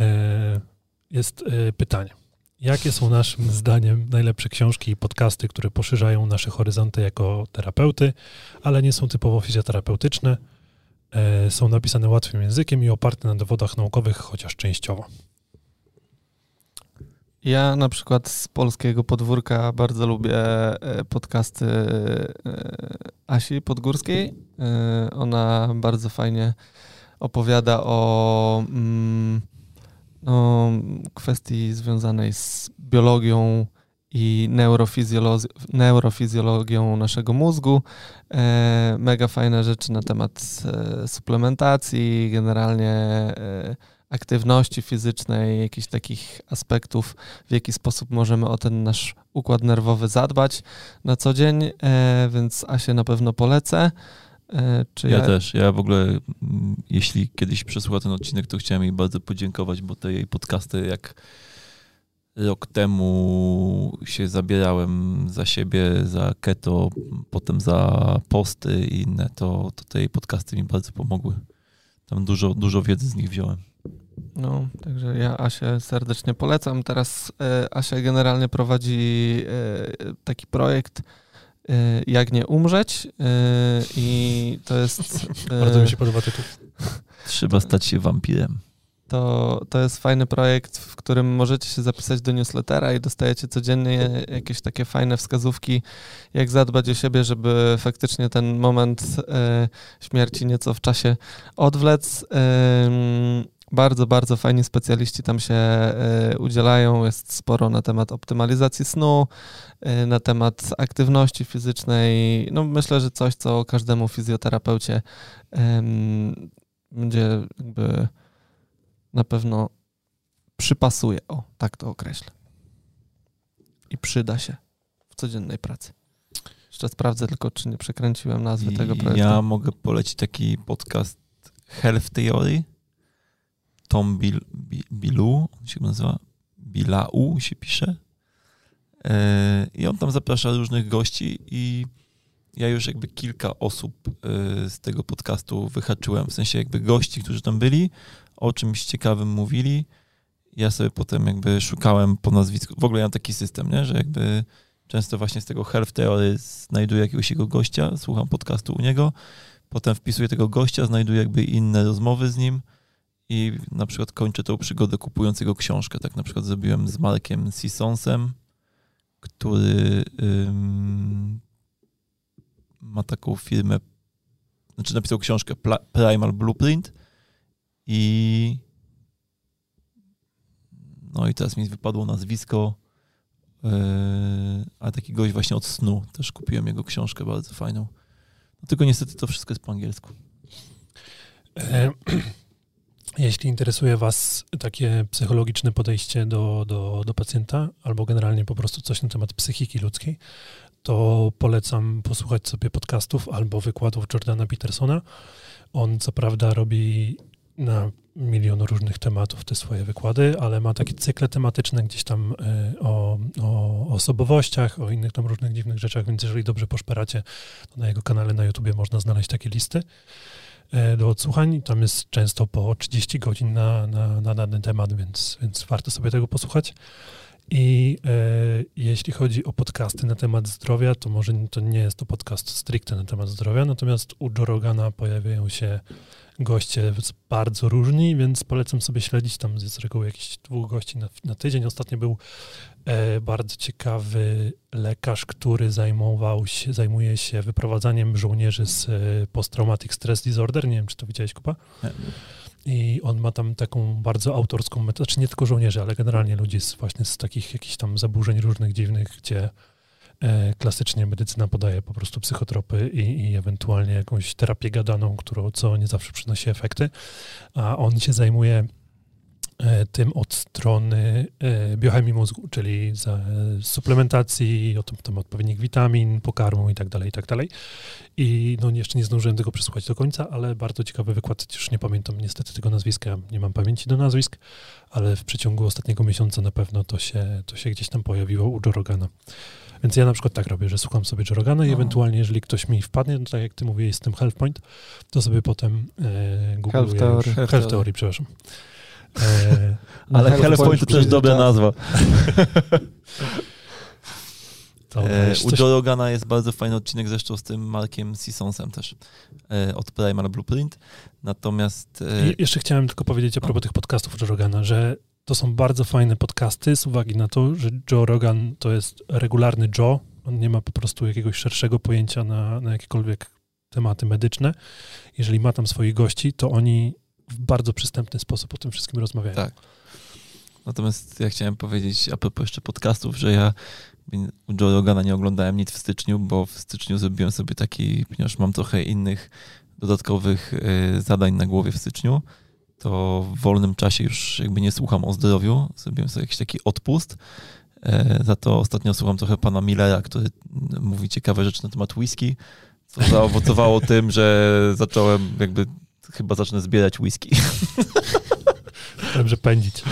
e, jest e, pytanie. Jakie są naszym zdaniem najlepsze książki i podcasty, które poszerzają nasze horyzonty jako terapeuty, ale nie są typowo fizjoterapeutyczne, e, są napisane łatwym językiem i oparte na dowodach naukowych, chociaż częściowo? Ja na przykład z polskiego podwórka bardzo lubię e, podcasty e, Asi Podgórskiej. E, ona bardzo fajnie opowiada o mm, no, kwestii związanej z biologią i neurofizjolo- neurofizjologią naszego mózgu. Mega fajne rzeczy na temat suplementacji, generalnie aktywności fizycznej, jakichś takich aspektów, w jaki sposób możemy o ten nasz układ nerwowy zadbać na co dzień, e, więc Asię na pewno polecę. E, czy ja, ja, też. Ja w ogóle, mm, jeśli kiedyś przesłucha ten odcinek, to chciałem jej bardzo podziękować, bo te jej podcasty, jak rok temu się zabierałem za siebie, za keto, potem za posty i inne, to, to te jej podcasty mi bardzo pomogły. Tam dużo, dużo wiedzy z nich wziąłem. No, także ja Asię serdecznie polecam. Teraz e, Asia generalnie prowadzi e, taki projekt e, Jak nie umrzeć i to jest... Bardzo mi się podoba tytuł. Trzeba stać się wampirem. To, to jest fajny projekt, w którym możecie się zapisać do newslettera i dostajecie codziennie jakieś takie fajne wskazówki, jak zadbać o siebie, żeby faktycznie ten moment śmierci nieco w czasie odwlec. Bardzo, bardzo fajni specjaliści tam się e, udzielają. Jest sporo na temat optymalizacji snu, e, na temat aktywności fizycznej. No myślę, że coś, co każdemu fizjoterapeucie będzie jakby na pewno przypasuje. O, tak to określę. I przyda się w codziennej pracy. Jeszcze sprawdzę tylko, czy nie przekręciłem nazwy tego projektu. Ja mogę polecić taki podcast Health Theory Tom Bil, Bilu, on się nazywa, Bilau się pisze. E, I on tam zaprasza różnych gości i ja już jakby kilka osób e, z tego podcastu wyhaczyłem, w sensie jakby gości, którzy tam byli, o czymś ciekawym mówili Ja sobie potem jakby szukałem po nazwisku. W ogóle ja mam taki system, nie? że jakby często właśnie z tego Health Theory znajduję jakiegoś jego gościa, słucham podcastu u niego, potem wpisuję tego gościa, znajduję jakby inne rozmowy z nim i na przykład kończę tą przygodę kupując jego książkę. Tak na przykład zrobiłem z Markiem Sissonsem, który ym, ma taką firmę, znaczy napisał książkę Primal Blueprint i no i teraz mi wypadło nazwisko, yy, ale taki gość właśnie od snu. Też kupiłem jego książkę bardzo fajną. No tylko niestety to wszystko jest po angielsku. Jeśli interesuje Was takie psychologiczne podejście do, do, do pacjenta, albo generalnie po prostu coś na temat psychiki ludzkiej, to polecam posłuchać sobie podcastów albo wykładów Jordana Petersona. On co prawda robi na milion różnych tematów te swoje wykłady, ale ma takie cykle tematyczne gdzieś tam e, o, o osobowościach, o innych tam różnych dziwnych rzeczach, więc jeżeli dobrze poszperacie, to na jego kanale na YouTubie można znaleźć takie listy do odsłuchań. Tam jest często po 30 godzin na, na, na dany temat, więc, więc warto sobie tego posłuchać. I e, jeśli chodzi o podcasty na temat zdrowia, to może to nie jest to podcast stricte na temat zdrowia, natomiast u Joe Rogana pojawiają się goście bardzo różni, więc polecam sobie śledzić tam z reguły jakichś dwóch gości na, na tydzień. Ostatnio był e, bardzo ciekawy lekarz, który zajmował się, zajmuje się wyprowadzaniem żołnierzy z e, post-traumatic stress disorder. Nie wiem, czy to widziałeś, Kuba? I on ma tam taką bardzo autorską metodę, znaczy nie tylko żołnierzy, ale generalnie ludzi z, właśnie z takich jakichś tam zaburzeń różnych, dziwnych, gdzie E, klasycznie medycyna podaje po prostu psychotropy i, i, ewentualnie jakąś terapię gadaną, którą co nie zawsze przynosi efekty, a on się zajmuje tym od strony e, biochemii mózgu, czyli suplementacji, o tym, tam odpowiednich witamin, pokarmu i tak dalej, i tak dalej. I no jeszcze nie zdążyłem tego przesłuchać do końca, ale bardzo ciekawy wykład, już nie pamiętam niestety tego nazwiska, nie mam pamięci do nazwisk, ale w przeciągu ostatniego miesiąca na pewno to się, to się gdzieś tam pojawiło u Jorogana. Więc ja na przykład tak robię, że słucham sobie Jorogana i no. ewentualnie, jeżeli ktoś mi wpadnie, no tak jak ty mówiłeś z tym Health Point, to sobie potem e, googluję Health. Health, Health Theory, przepraszam. E, Ale Health Point to też dobra nazwa. E, u Joe Rogana jest bardzo fajny odcinek zresztą z tym Markiem Sissonsem też e, od Primal Blueprint. Natomiast... E, jeszcze chciałem tylko powiedzieć a propos no. tych podcastów Joe Rogana, że to są bardzo fajne podcasty z uwagi na to, że Joe Rogan to jest regularny Joe. On nie ma po prostu jakiegoś szerszego pojęcia na, na jakiekolwiek tematy medyczne. Jeżeli ma tam swoich gości, to oni w bardzo przystępny sposób o tym wszystkim rozmawiają. Tak. Natomiast ja chciałem powiedzieć a propos jeszcze podcastów, że ja u Joe Rogana nie oglądałem nic w styczniu, bo w styczniu zrobiłem sobie taki, ponieważ mam trochę innych dodatkowych y, zadań na głowie w styczniu, to w wolnym czasie już jakby nie słucham o zdrowiu, zrobiłem sobie jakiś taki odpust. E, za to ostatnio słucham trochę pana Millera, który mówi ciekawe rzeczy na temat whisky, co zaowocowało tym, że zacząłem jakby, chyba zacznę zbierać whisky. Dobrze pędzić.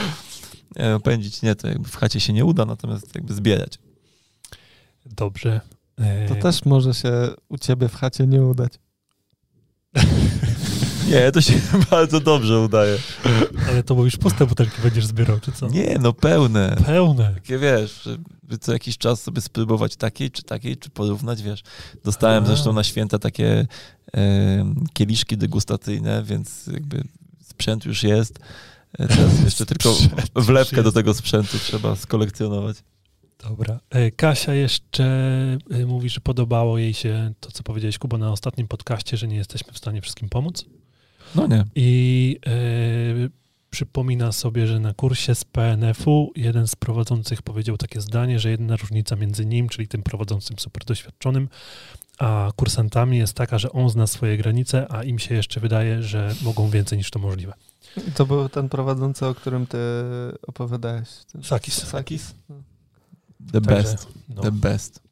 Nie, no, pędzić nie, to jakby w chacie się nie uda, natomiast jakby zbierać. Dobrze. To też może się u ciebie w chacie nie udać. Nie, to się bardzo dobrze udaje. Ale to już puste butelki będziesz zbierał, czy co? Nie, no pełne. Pełne. Takie wiesz, żeby co jakiś czas sobie spróbować takiej, czy takiej, czy porównać, wiesz. Dostałem A. zresztą na święta takie e, kieliszki degustacyjne, więc jakby sprzęt już jest. E, teraz jeszcze tylko wlewkę do tego sprzętu trzeba skolekcjonować. Dobra. E, Kasia jeszcze e, mówi, że podobało jej się to, co powiedziałeś, Kubo, na ostatnim podcaście, że nie jesteśmy w stanie wszystkim pomóc. No nie. I e, przypomina sobie, że na kursie z PNF-u jeden z prowadzących powiedział takie zdanie, że jedna różnica między nim, czyli tym prowadzącym super doświadczonym, a kursantami jest taka, że on zna swoje granice, a im się jeszcze wydaje, że mogą więcej niż to możliwe. I to był ten prowadzący, o którym ty opowiadałeś. Sakis. Sakis? The best. No. The best.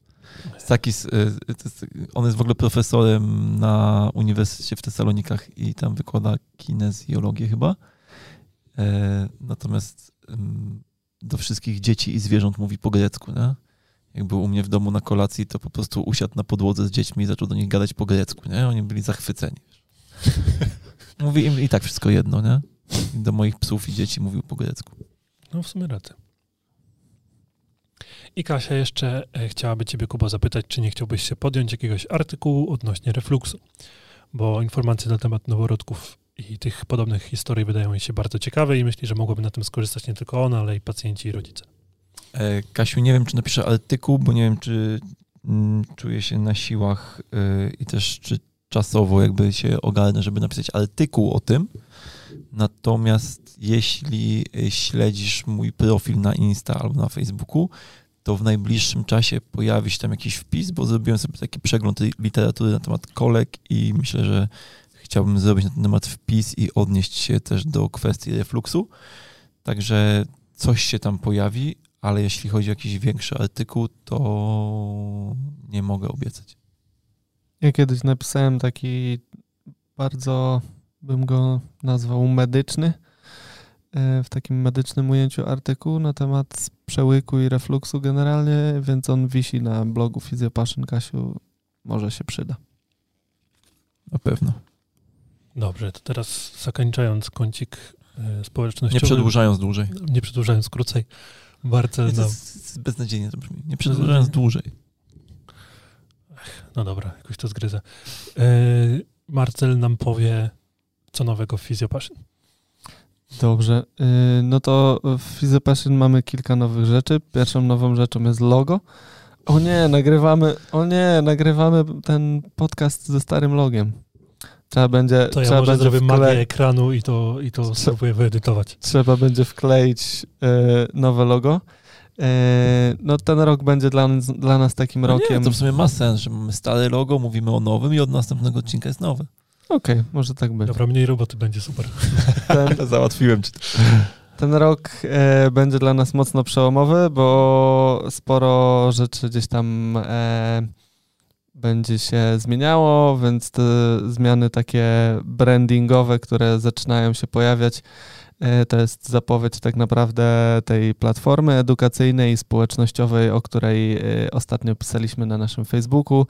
Sakis, y, on jest w ogóle profesorem na Uniwersytecie w Tesalonikach i tam wykłada kinezjologię chyba. E, natomiast do wszystkich dzieci i zwierząt mówi po grecku, nie? Jak był u mnie w domu na kolacji, to po prostu usiadł na podłodze z dziećmi i zaczął do nich gadać po grecku, nie? Oni byli zachwyceni. Mówi im i tak wszystko jedno, nie? Do moich psów i dzieci mówił po grecku. No w sumie rady. I Kasia jeszcze e, chciałaby Ciebie, Kuba, zapytać, czy nie chciałbyś się podjąć jakiegoś artykułu odnośnie refluksu, bo informacje na temat noworodków i tych podobnych historii wydają mi się bardzo ciekawe i myślę, że mogłaby na tym skorzystać nie tylko ona, ale i pacjenci i rodzice. E, Kasiu, nie wiem, czy napiszę artykuł, bo nie wiem, czy mm, czuję się na siłach y, i też czy czasowo jakby się ogarnę, żeby napisać artykuł o tym. Natomiast jeśli śledzisz mój profil na Insta albo na Facebooku, to w najbliższym czasie pojawi się tam jakiś wpis, bo zrobiłem sobie taki przegląd literatury na temat kolek i myślę, że chciałbym zrobić na ten temat wpis i odnieść się też do kwestii refluksu. Także coś się tam pojawi, ale jeśli chodzi o jakiś większy artykuł, to nie mogę obiecać. Ja kiedyś napisałem taki bardzo, bym go nazwał medyczny, e, w takim medycznym ujęciu artykuł na temat przełyku i refluksu generalnie, więc on wisi na blogu Fizjopaszyn Kasiu, może się przyda. Na pewno. Dobrze, to teraz zakończając kącik e, społecznościowy. Nie przedłużając dłużej. Nie przedłużając krócej. To nam, beznadziejnie to brzmi. Nie przedłużając dłużej. no dobra, jakoś to zgryzę. E, Marcel nam powie, co nowego w Fizjopaszyn. Dobrze, y, no to w Fizjopaszyn mamy kilka nowych rzeczy. Pierwszą nową rzeczą jest logo. O nie, nagrywamy, o nie, nagrywamy ten podcast ze starym logiem. Trzeba będzie, To ja trzeba może będzie zrobię wkle- magię ekranu i to, i to spróbuję wyedytować. trzeba będzie wkleić e, nowe logo. E, no ten rok będzie dla, nas- dla nas takim No rokiem. nie, to w sumie ma sens, że mamy stare logo, mówimy o nowym i od następnego odcinka jest nowe. Okej, może tak być. Dobra, mniej roboty będzie super. Ten, Załatwiłem ci to. ten rok e, będzie dla nas mocno przełomowy, bo sporo rzeczy gdzieś tam e, będzie się zmieniało, więc te zmiany takie brandingowe, które zaczynają się pojawiać, to jest zapowiedź tak naprawdę tej platformy edukacyjnej i społecznościowej, o której e, ostatnio pisaliśmy na naszym Facebooku.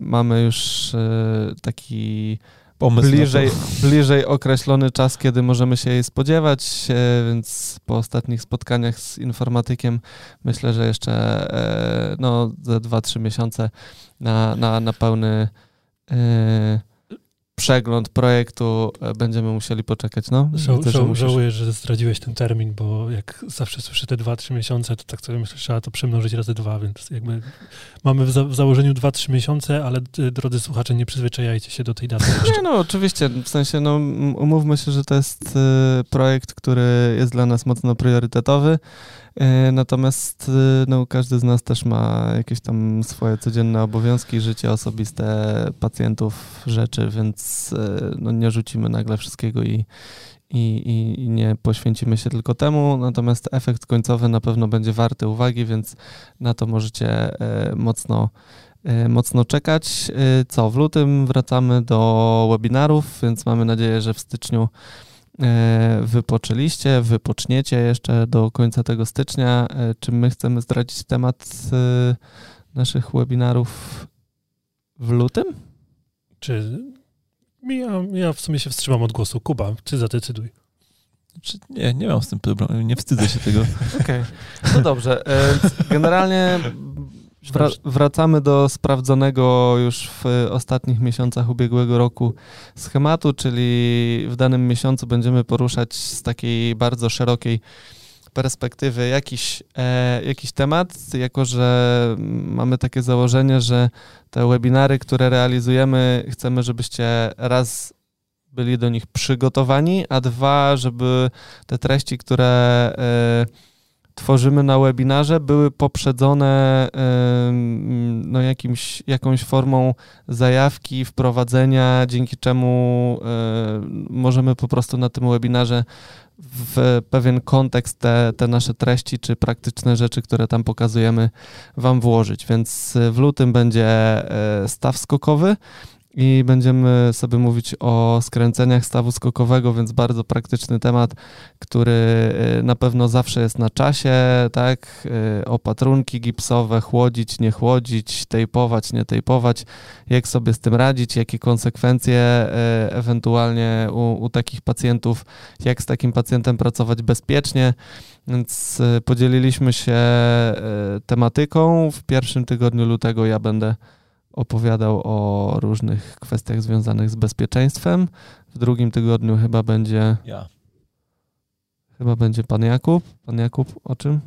Mamy już e, taki Pomysł bliżej, bliżej określony czas, kiedy możemy się jej spodziewać, e, więc po ostatnich spotkaniach z informatykiem myślę, że jeszcze e, no, za 2-3 miesiące na, na, na pełny e, przegląd projektu e, będziemy musieli poczekać. No, Żał, Widzę, żał, żałuję, że zdradziłeś ten termin, bo jak zawsze słyszę te 2-3 miesiące, to tak sobie myślę, że trzeba to przemnożyć razy dwa, więc jakby mamy w, za, w założeniu 2-3 miesiące, ale y, drodzy słuchacze, nie przyzwyczajajcie się do tej daty. Nie, no oczywiście, w sensie, no umówmy się, że to jest e, projekt, który jest dla nas mocno priorytetowy, e, natomiast e, no, każdy z nas też ma jakieś tam swoje codzienne obowiązki, życie osobiste pacjentów, rzeczy, więc e, no, nie rzucimy nagle wszystkiego i, i, i, nie poświęcimy się tylko temu, natomiast efekt końcowy na pewno będzie warty uwagi, więc na to możecie e, mocno e, mocno czekać. E, Co, w lutym wracamy do webinarów, więc mamy nadzieję, że w styczniu e, wypoczęliście, wypoczniecie jeszcze do końca tego stycznia. E, Czy my chcemy zdradzić temat e, naszych webinarów w lutym? Czy ja, ja w sumie się wstrzymam od głosu. Kuba, ty zadecyduj. Czy nie, nie mam z tym problemu, nie wstydzę się tego. Okej, no dobrze. E, Generalnie Wra- wracamy do sprawdzonego już w ostatnich miesiącach ubiegłego roku schematu, czyli w danym miesiącu będziemy poruszać z takiej bardzo szerokiej perspektywy jakiś, e, jakiś temat, jako że mamy takie założenie, że te webinary, które realizujemy, chcemy, żebyście raz byli do nich przygotowani, a dwa, żeby te treści, które e, tworzymy na webinarze, były poprzedzone no, jakimś, jakąś formą zajawki, wprowadzenia, dzięki czemu możemy po prostu na tym webinarze w pewien kontekst te, te nasze treści czy praktyczne rzeczy, które tam pokazujemy, Wam włożyć. Więc w lutym będzie y, staw skokowy. I będziemy sobie mówić o skręceniach stawu skokowego, więc bardzo praktyczny temat, który y, na pewno zawsze jest na czasie, tak? Y, opatrunki gipsowe, chłodzić, nie chłodzić, tejpować, nie tejpować, jak sobie z tym radzić, jakie konsekwencje y, ewentualnie u, u takich pacjentów, jak z takim pacjentem pracować bezpiecznie. Więc podzieliliśmy się tematyką. W pierwszym tygodniu lutego ja będę opowiadał o różnych kwestiach związanych z bezpieczeństwem. W drugim tygodniu chyba będzie. Ja. Chyba będzie pan Jakub. Pan Jakub o czym?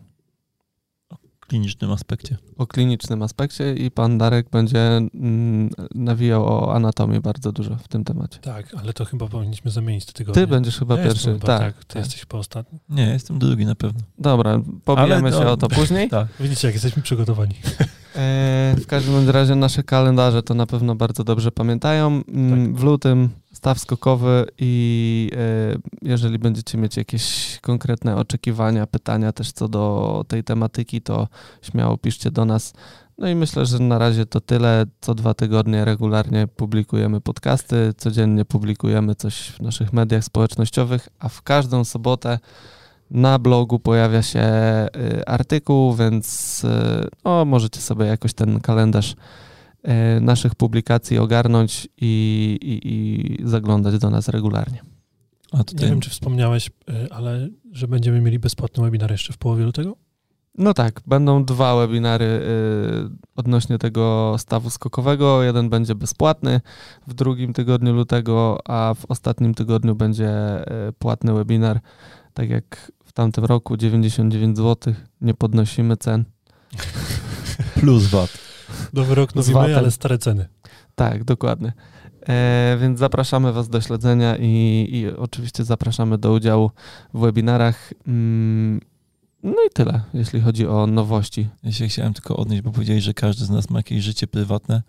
O klinicznym aspekcie. O klinicznym aspekcie i pan Darek będzie mm, nawijał o anatomii bardzo dużo w tym temacie. Tak, ale to chyba powinniśmy zamienić te tygodnie. Ty będziesz chyba ja pierwszy. Chyba, tak, tak, ty tak. jesteś po ostatnim. Nie, jestem drugi na pewno. Dobra, pobijemy Ale się o to później. Tak. Widzicie, jak jesteśmy przygotowani. E, w każdym razie nasze kalendarze to na pewno bardzo dobrze pamiętają. Mm, W lutym staw skokowy i e, jeżeli będziecie mieć jakieś konkretne oczekiwania, pytania też co do tej tematyki, to śmiało piszcie do nas. No i myślę, że na razie to tyle. Co dwa tygodnie regularnie publikujemy podcasty, codziennie publikujemy coś w naszych mediach społecznościowych, a w każdą sobotę na blogu pojawia się y, artykuł, więc y, no, możecie sobie jakoś ten kalendarz y, naszych publikacji ogarnąć i, i, i zaglądać do nas regularnie. A Nie wiem, czy wspomniałeś, ale że będziemy mieli bezpłatny webinar jeszcze w połowie lutego? No tak, będą dwa webinary odnośnie tego stawu skokowego. Jeden będzie bezpłatny w drugim tygodniu lutego, a w ostatnim tygodniu będzie płatny webinar. Tak jak w tamtym roku 99 zł, nie podnosimy cen. plus VAT. Nowy rok, nowy my, ale stare ceny. Tak, dokładnie. E, więc zapraszamy Was do śledzenia i, i oczywiście zapraszamy do udziału w webinarach. Mm, no i tyle, jeśli chodzi o nowości. Ja się chciałem tylko odnieść, bo powiedzieli, że każdy z nas ma jakieś życie prywatne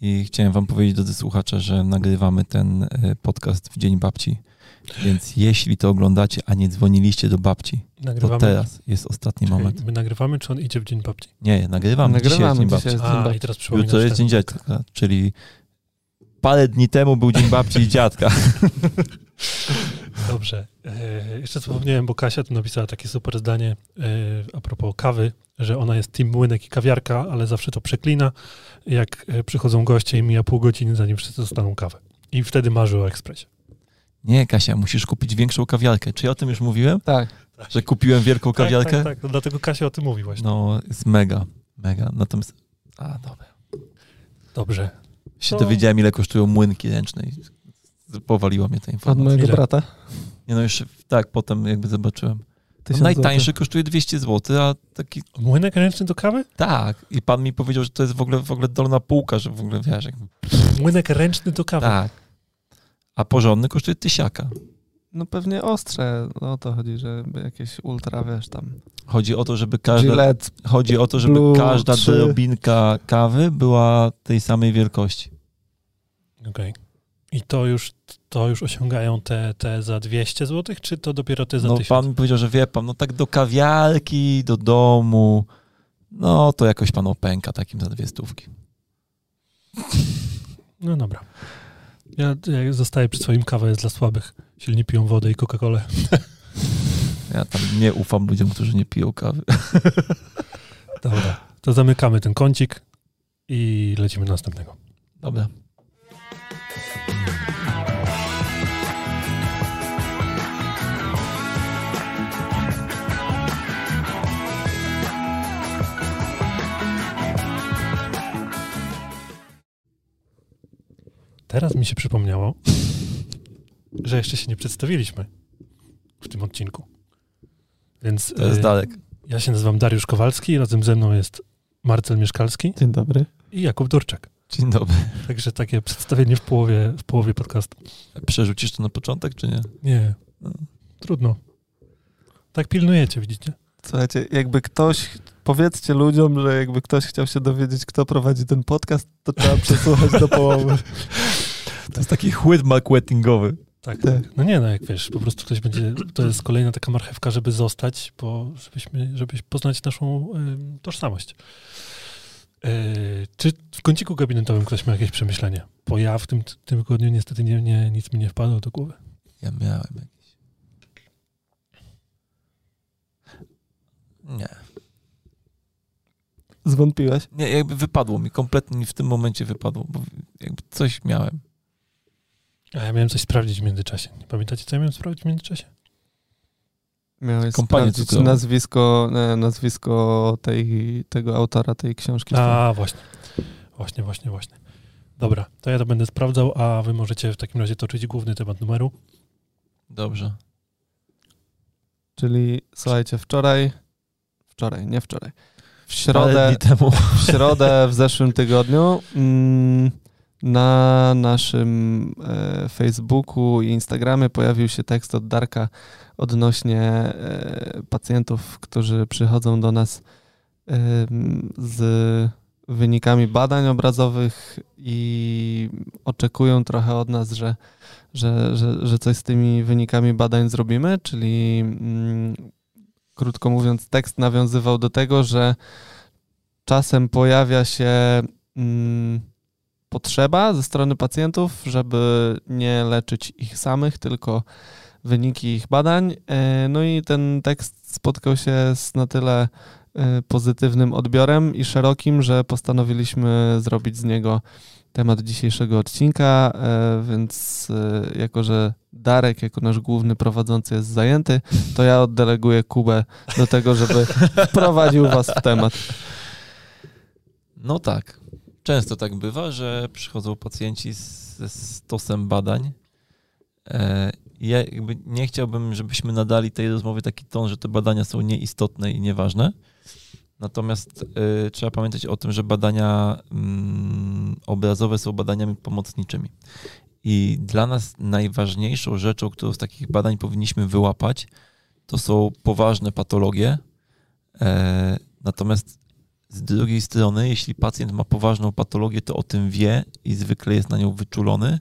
i chciałem wam powiedzieć, drodzy słuchacze, że nagrywamy ten e, podcast w Dzień Babci. Więc jeśli to oglądacie, a nie dzwoniliście do babci, to Nagrywamy. teraz jest ostatni moment. My nagrywamy, czy on idzie w dzień babci? Nie, nagrywamy. Dzisiaj jest Nagrywamy, Dzień dzisiaj Babci. jest Dzień A, babci. i teraz Jutro jest ten- Dzień Dziadka, czyli parę dni temu był Dzień Babci i Dziadka. Dobrze. E, jeszcze zapomniałem, bo Kasia tu napisała takie super zdanie e, a propos kawy, że ona jest team młynek i kawiarka, ale zawsze to przeklina, jak e, przychodzą goście i mija pół godziny, zanim wszyscy dostaną kawę. I wtedy marzy o ekspresie. Nie, Kasia, musisz kupić większą kawiarkę. Czy ja o tym już mówiłem? Tak, Że kupiłem wielką kawiarkę? Tak, tak, tak. Dlatego Kasia o tym mówi właśnie. No, jest mega, mega. Natomiast, a dobra. Dobrze. Się To- dowiedziałem, ile kosztują młynki ręczne i powaliła mnie ta od informacja. mojego Ile? brata. Nie no, jeszcze tak potem jakby zobaczyłem. No, najtańszy złotych. kosztuje 200 zł, a taki Młynek ręczny do kawy? tak. I pan mi powiedział, że to jest w ogóle, w ogóle dolna półka, że w ogóle wiesz, jak, Młynek ręczny do kawy. tak. A porządny kosztuje tysiaka. No pewnie ostrze, no o to chodzi, że jakieś ultra, wiesz, tam. Chodzi o to, żeby każda, Gillette, chodzi o to, żeby Blue każda 3. drobinka kawy była tej samej wielkości. Okej. I to już, to już osiągają te, te za 200 zł, czy to dopiero te za No 1000? pan mi powiedział, że wie pan, no tak do kawiarki, do domu, no to jakoś pan opęka takim za dwie stówki. No dobra. Ja, ja zostaję przy swoim kawa jest dla słabych. Silni piją wodę i Coca-Colę. Ja tam nie ufam ludziom, którzy nie piją kawy. Dobra. To zamykamy ten kącik i lecimy do następnego. Dobra. Teraz mi się przypomniało, że jeszcze się nie przedstawiliśmy w tym odcinku. Więc To jest y, Darek. ja się nazywam Dariusz Kowalski, razem ze mną jest Marcel Mieszkalski Dzień dobry. i Jakub Durczak. Dzień dobry. Także takie przedstawienie w połowie, w połowie podcastu. Przerzucisz to na początek, czy nie? Nie, No. trudno. Tak pilnujecie, widzicie? Słuchajcie, jakby ktoś, powiedzcie ludziom, że jakby ktoś chciał się dowiedzieć, kto prowadzi ten podcast, to trzeba przesłuchać do połowy. To jest taki chłyt marketingowy. Tak, Tak. tak. No nie, no jak wiesz, po prostu ktoś będzie, to jest kolejna taka marchewka, żeby zostać, bo żebyśmy, żebyś poznać naszą ym, tożsamość. Yy, czy w kąciku gabinetowym ktoś ma jakieś przemyślenia? Bo ja w tym, tym tygodniu niestety nie, nie, nic mi nie wpadło do głowy. Ja miałem jakieś. Nie. Zwątpiłeś? Nie, jakby wypadło mi, kompletnie mi w tym momencie wypadło, bo jakby coś miałem. A ja miałem coś sprawdzić w międzyczasie. Nie pamiętacie, co ja miałem sprawdzić w międzyczasie? Miałeś Kompanię sprawdzić cukrową. nazwisko, e, nazwisko tej, tego autora tej książki. A, właśnie. Właśnie, właśnie, właśnie. Dobra, to ja to będę sprawdzał, a wy możecie w takim razie toczyć główny temat numeru. Dobrze. Czyli słuchajcie, wczoraj, wczoraj, nie wczoraj, w środę, dni temu. w środę w zeszłym tygodniu mm, na naszym e, Facebooku i Instagramie pojawił się tekst od Darka odnośnie e, pacjentów, którzy przychodzą do nas em, z wynikami badań obrazowych i oczekują trochę od nas, że, że, że, że coś z tymi wynikami badań zrobimy, czyli mm, krótko mówiąc, tekst nawiązywał do tego, że czasem pojawia się mm, potrzeba ze strony pacjentów, żeby nie leczyć ich samych, tylko wyniki ich badań. E, No i ten tekst spotkał się z na tyle e, pozytywnym odbiorem i szerokim, że postanowiliśmy zrobić z niego temat dzisiejszego odcinka, e, więc jako, że Darek jako nasz główny prowadzący jest zajęty, to ja oddeleguję Kubę do tego, żeby wprowadził was w temat. No tak. Często tak bywa, że przychodzą pacjenci ze stosem badań. E, Ja jakby nie chciałbym, żebyśmy nadali tej rozmowie taki ton, że te badania są nieistotne i nieważne. Natomiast e, trzeba pamiętać o tym, że badania mm, obrazowe są badaniami pomocniczymi. I dla nas najważniejszą rzeczą, którą z takich badań powinniśmy wyłapać, to są poważne patologie. E, natomiast z drugiej strony, jeśli pacjent ma poważną patologię, to o tym wie i zwykle jest na nią wyczulony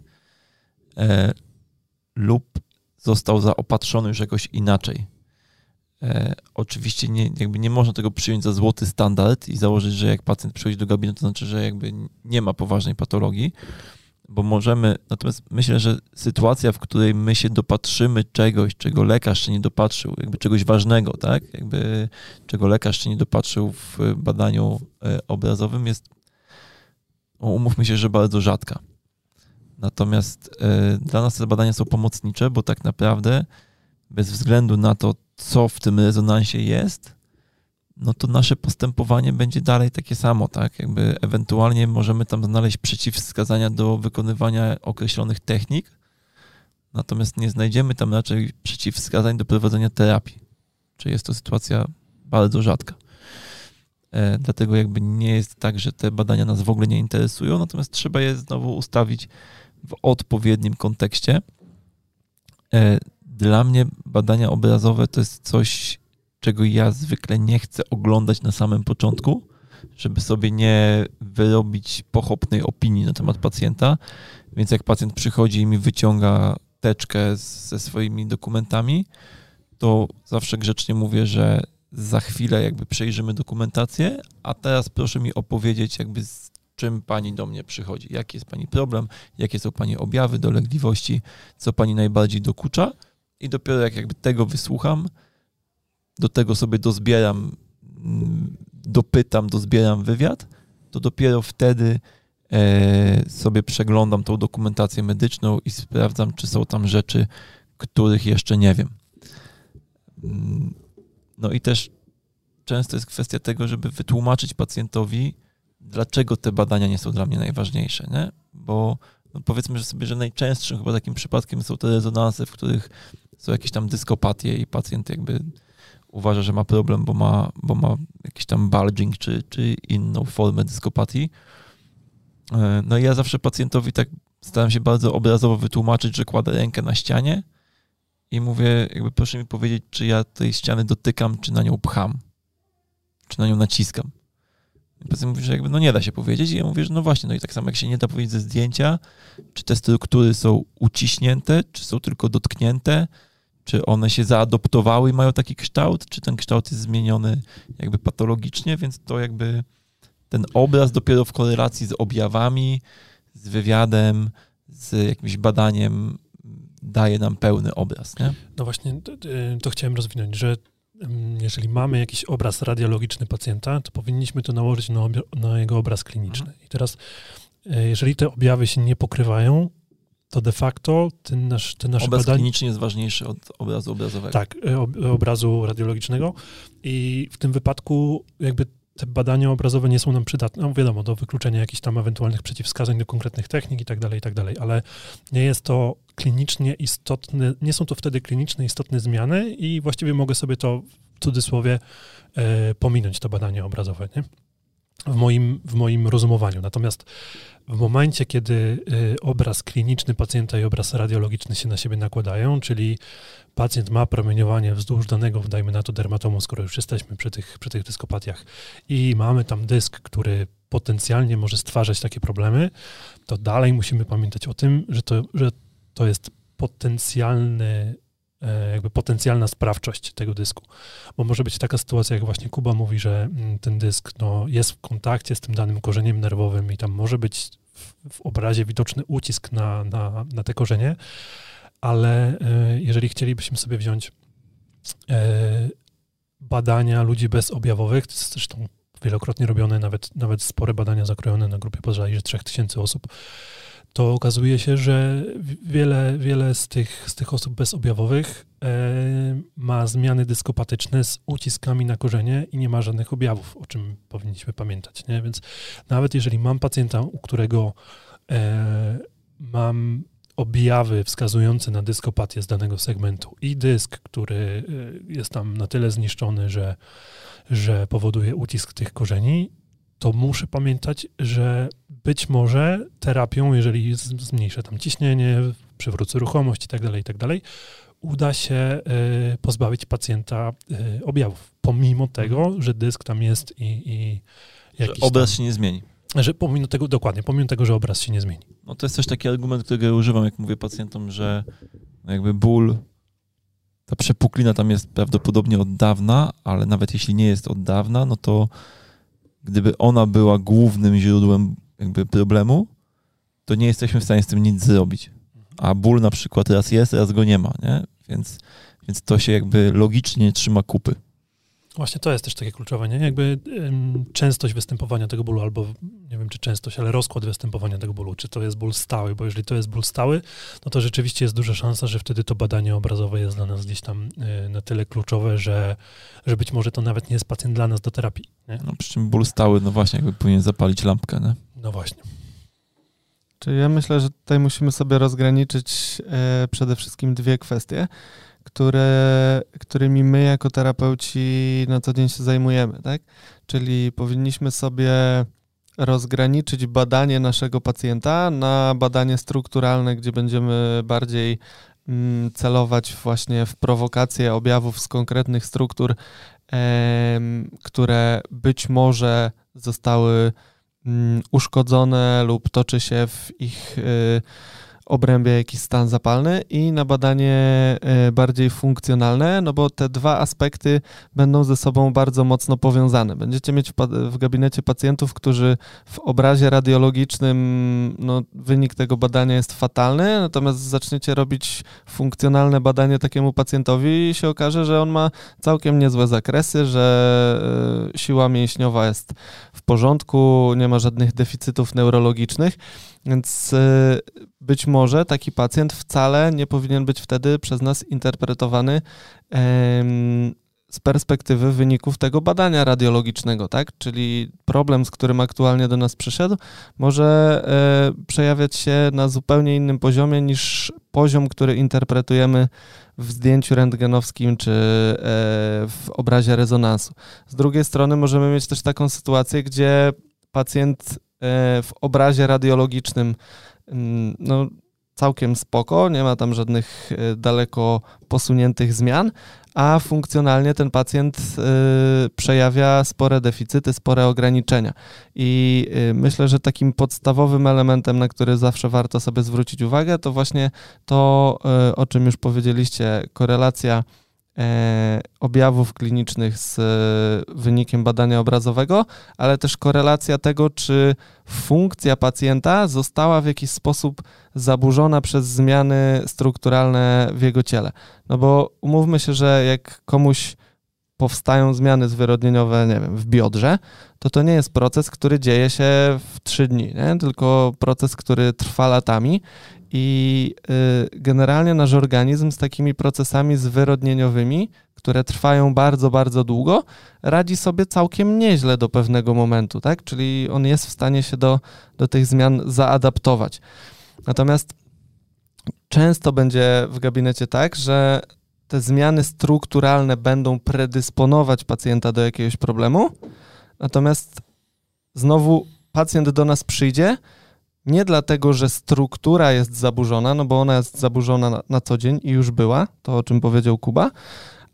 e, lub został zaopatrzony już jakoś inaczej. E, oczywiście nie, jakby nie można tego przyjąć za złoty standard i założyć, że jak pacjent przychodzi do gabinetu, to znaczy, że jakby nie ma poważnej patologii, bo możemy, natomiast myślę, że sytuacja, w której my się dopatrzymy czegoś, czego lekarz się nie dopatrzył, jakby czegoś ważnego, tak, jakby czego lekarz się nie dopatrzył w badaniu e, obrazowym jest, no, umówmy się, że bardzo rzadka. Natomiast e, dla nas te badania są pomocnicze, bo tak naprawdę bez względu na to, co w tym rezonansie jest, no to nasze postępowanie będzie dalej takie samo, tak? Jakby ewentualnie możemy tam znaleźć przeciwwskazania do wykonywania określonych technik, natomiast nie znajdziemy tam raczej przeciwwskazań do prowadzenia terapii. Czy jest to sytuacja bardzo rzadka. E, dlatego jakby nie jest tak, że te badania nas w ogóle nie interesują, natomiast trzeba je znowu ustawić w odpowiednim kontekście. E, dla mnie badania obrazowe to jest coś, czego ja zwykle nie chcę oglądać na samym początku, żeby sobie nie wyrobić pochopnej opinii na temat pacjenta. Więc jak pacjent przychodzi i mi wyciąga teczkę ze swoimi dokumentami, to zawsze grzecznie mówię, że za chwilę jakby przejrzymy dokumentację, a teraz proszę mi opowiedzieć jakby z czym pani do mnie przychodzi, jaki jest pani problem, jakie są pani objawy, dolegliwości, co pani najbardziej dokucza i dopiero jak jakby tego wysłucham, do tego sobie dozbieram, mm, dopytam, dozbieram wywiad, to dopiero wtedy e, sobie przeglądam tą dokumentację medyczną i sprawdzam, czy są tam rzeczy, których jeszcze nie wiem. Mm, No i też często jest kwestia tego, żeby wytłumaczyć pacjentowi, dlaczego te badania nie są dla mnie najważniejsze, nie? Bo no powiedzmy że sobie, że najczęstszym chyba takim przypadkiem są te rezonanse, w których są jakieś tam dyskopatie i pacjent jakby uważa, że ma problem, bo ma, bo ma jakiś tam bulging czy, czy inną formę dyskopatii. E, No i ja zawsze pacjentowi tak staram się bardzo obrazowo wytłumaczyć, że kładę rękę na ścianie i mówię, jakby proszę mi powiedzieć, czy ja tej ściany dotykam, czy na nią pcham, czy na nią naciskam. Pacjent mówi, że jakby no nie da się powiedzieć i ja mówię, że no właśnie, no i tak samo jak się nie da powiedzieć ze zdjęcia, czy te struktury są uciśnięte, czy są tylko dotknięte, czy one się zaadoptowały i mają taki kształt, czy ten kształt jest zmieniony jakby patologicznie, więc to jakby ten obraz dopiero w korelacji z objawami, z wywiadem, z jakimś badaniem daje nam pełny obraz. Nie? No właśnie, to, to chciałem rozwinąć, że mm, jeżeli mamy jakiś obraz radiologiczny pacjenta, to powinniśmy to nałożyć na, na jego obraz kliniczny. Mhm. I teraz, e, jeżeli te objawy się nie pokrywają, to de facto ten nasz, ten nasz Obraz kliniczny jest ważniejszy od obrazu obrazowego. Tak, e, obrazu radiologicznego i w tym wypadku jakby te badania obrazowe nie są nam przydatne, no wiadomo, do wykluczenia jakichś tam ewentualnych przeciwwskazań do konkretnych technik i tak dalej, i tak dalej, ale nie jest to klinicznie istotne, nie są to wtedy kliniczne istotne zmiany i właściwie mogę sobie to w cudzysłowie e, pominąć, to badanie obrazowe, nie? W moim, w moim rozumowaniu. Natomiast w momencie, kiedy y, obraz kliniczny pacjenta i obraz radiologiczny się na siebie nakładają, czyli pacjent ma promieniowanie wzdłuż danego, dajmy na to dermatomu, skoro już jesteśmy przy tych, przy tych dyskopatiach i mamy tam dysk, który potencjalnie może stwarzać takie problemy, to dalej musimy pamiętać o tym, że to, że to jest potencjalny jakby potencjalna sprawczość tego dysku. Bo może być taka sytuacja, jak właśnie Kuba mówi, że mm, ten dysk no, jest w kontakcie z tym danym korzeniem nerwowym i tam może być w, w obrazie widoczny ucisk na, na, na te korzenie, ale e, jeżeli chcielibyśmy sobie wziąć e, badania ludzi bezobjawowych, to jest zresztą wielokrotnie robione, nawet, nawet spore badania zakrojone na grupie powyżej 3000 osób, to okazuje się, że wiele, wiele z, tych, z tych osób bezobjawowych e, ma zmiany dyskopatyczne z uciskami na korzenie i nie ma żadnych objawów, o czym powinniśmy pamiętać. Nie? Więc nawet jeżeli mam pacjenta, u którego e, mam objawy wskazujące na dyskopatię z danego segmentu i dysk, który e, jest tam na tyle zniszczony, że, że powoduje ucisk tych korzeni, to muszę pamiętać, że być może terapią, jeżeli zmniejszę tam ciśnienie, przywrócę ruchomość i tak dalej, i tak dalej, uda się y, pozbawić pacjenta y, objawów, pomimo tego, mhm. że dysk tam jest i, i jakiś że obraz tam, się nie zmieni. Że pomimo tego, dokładnie, pomimo tego, że obraz się nie zmieni. No to jest też taki argument, którego używam, jak mówię pacjentom, że jakby ból, ta przepuklina tam jest prawdopodobnie od dawna, ale nawet jeśli nie jest od dawna, no to gdyby ona była głównym źródłem jakby problemu, to nie jesteśmy w stanie z tym nic zrobić. A ból na przykład raz jest, raz go nie ma, nie? Więc, więc to się jakby logicznie trzyma kupy. Właśnie to jest też takie kluczowe, nie? Jakby ym, częstość występowania tego bólu, albo nie wiem czy częstość, ale rozkład występowania tego bólu, czy to jest ból stały, bo jeżeli to jest ból stały, no to rzeczywiście jest duża szansa, że wtedy to badanie obrazowe jest dla nas gdzieś tam y, na tyle kluczowe, że, że być może to nawet nie jest pacjent dla nas do terapii. Nie? No przy czym ból stały, no właśnie, jakby powinien zapalić lampkę, nie? No właśnie. Czyli ja myślę, że tutaj musimy sobie rozgraniczyć e, przede wszystkim dwie kwestie które, którymi my jako terapeuci na co dzień się zajmujemy, tak? Czyli powinniśmy sobie rozgraniczyć badanie naszego pacjenta na badanie strukturalne, gdzie będziemy bardziej mm, celować właśnie w prowokację objawów z konkretnych struktur, które być może zostały mm, uszkodzone lub toczy się w ich obrębie jakiś stan zapalny i na badanie e, bardziej funkcjonalne, no bo te dwa aspekty będą ze sobą bardzo mocno powiązane. Będziecie mieć w, w gabinecie pacjentów, którzy w obrazie radiologicznym no, wynik tego badania jest fatalny, natomiast zaczniecie robić funkcjonalne badanie takiemu pacjentowi i się okaże, że on ma całkiem niezłe zakresy, że e, siła mięśniowa jest w porządku, nie ma żadnych deficytów neurologicznych. Więc y, być może taki pacjent wcale nie powinien być wtedy przez nas interpretowany z perspektywy wyników tego badania radiologicznego, tak? Czyli problem, z którym aktualnie do nas przyszedł, może e, przejawiać się na zupełnie innym poziomie niż poziom, który interpretujemy w zdjęciu rentgenowskim czy e, w obrazie rezonansu. Z drugiej strony możemy mieć też taką sytuację, gdzie pacjent w obrazie radiologicznym mm, no, całkiem spoko, nie ma tam żadnych e, daleko posuniętych zmian, a funkcjonalnie ten pacjent y, przejawia spore deficyty, spore ograniczenia. I myślę, że takim podstawowym elementem, na który zawsze warto sobie zwrócić uwagę, to właśnie to, o czym już powiedzieliście, korelacja e, objawów klinicznych z wynikiem badania obrazowego, ale też korelacja tego, czy funkcja pacjenta została w jakiś sposób zaburzona przez zmiany strukturalne w jego ciele. No bo umówmy się, że jak komuś powstają zmiany zwyrodnieniowe, nie wiem, w biodrze, to to nie jest proces, który dzieje się w trzy dni, nie? tylko proces, który trwa latami i y, generalnie nasz organizm z takimi procesami zwyrodnieniowymi, które trwają bardzo, bardzo długo, radzi sobie całkiem nieźle do pewnego momentu, tak? Czyli on jest w stanie się do, do tych zmian zaadaptować. Natomiast często będzie w gabinecie tak, że te zmiany strukturalne będą predysponować pacjenta do jakiegoś problemu, natomiast znowu pacjent do nas przyjdzie nie dlatego, że struktura jest zaburzona, no bo ona jest zaburzona na, na co dzień i już była, to o czym powiedział Kuba,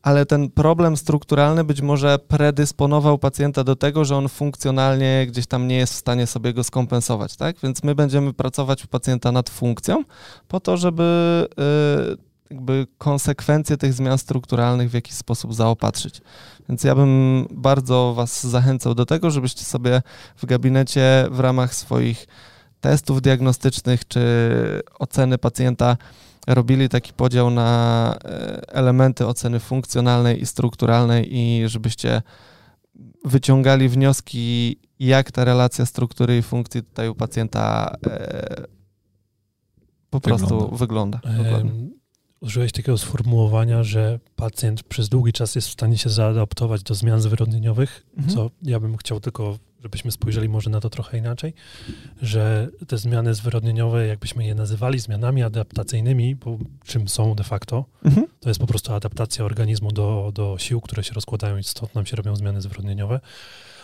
ale ten problem strukturalny być może predysponował pacjenta do tego, że on funkcjonalnie gdzieś tam nie jest w stanie sobie go skompensować, tak? Więc my będziemy pracować u pacjenta nad funkcją po to, żeby yy, jakby konsekwencje tych zmian strukturalnych w jakiś sposób zaopatrzyć. Więc ja bym bardzo Was zachęcał do tego, żebyście sobie w gabinecie w ramach swoich testów diagnostycznych czy oceny pacjenta robili taki podział na e, elementy oceny funkcjonalnej i strukturalnej i żebyście wyciągali wnioski, jak ta relacja struktury i funkcji tutaj u pacjenta e, po prostu wygląda. wygląda. Użyłeś takiego sformułowania, że pacjent przez długi czas jest w stanie się zaadaptować do zmian zwyrodnieniowych, mhm. co ja bym chciał tylko, żebyśmy spojrzeli może na to trochę inaczej, że te zmiany zwyrodnieniowe, jakbyśmy je nazywali zmianami adaptacyjnymi, bo czym są de facto, mhm. to jest po prostu adaptacja organizmu do, do sił, które się rozkładają i stąd nam się robią zmiany zwyrodnieniowe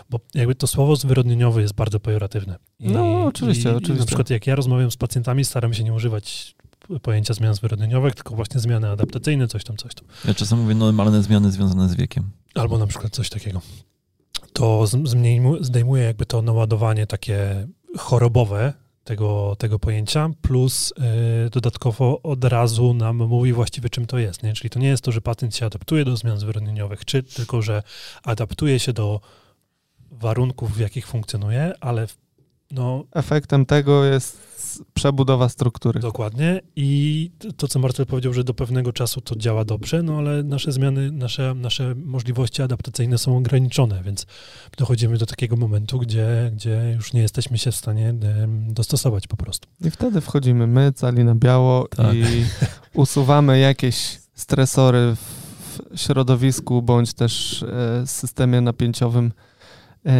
bo jakby to słowo zwyrodnieniowe jest bardzo pejoratywne. I, no, oczywiście, i, oczywiście. na przykład jak ja rozmawiam z pacjentami, staram się nie używać pojęcia zmian zwyrodnieniowych, tylko właśnie zmiany adaptacyjne, coś tam, coś tam. Ja czasem mówię normalne zmiany związane z wiekiem. Albo na przykład coś takiego. To zdejmuje jakby to naładowanie takie chorobowe tego, tego pojęcia, plus yy, dodatkowo od razu nam mówi właściwie czym to jest. Nie? Czyli to nie jest to, że pacjent się adaptuje do zmian zwyrodnieniowych, czy tylko, że adaptuje się do warunków, w jakich funkcjonuje, ale no, efektem tego jest przebudowa struktury. Dokładnie. I to, co Marcel powiedział, że do pewnego czasu to działa dobrze, no ale nasze zmiany, nasze, nasze możliwości adaptacyjne są ograniczone, więc dochodzimy do takiego momentu, gdzie, gdzie już nie jesteśmy się w stanie dostosować po prostu. I wtedy wchodzimy my, cali na biało tak. i usuwamy jakieś stresory w środowisku bądź też e, systemie napięciowym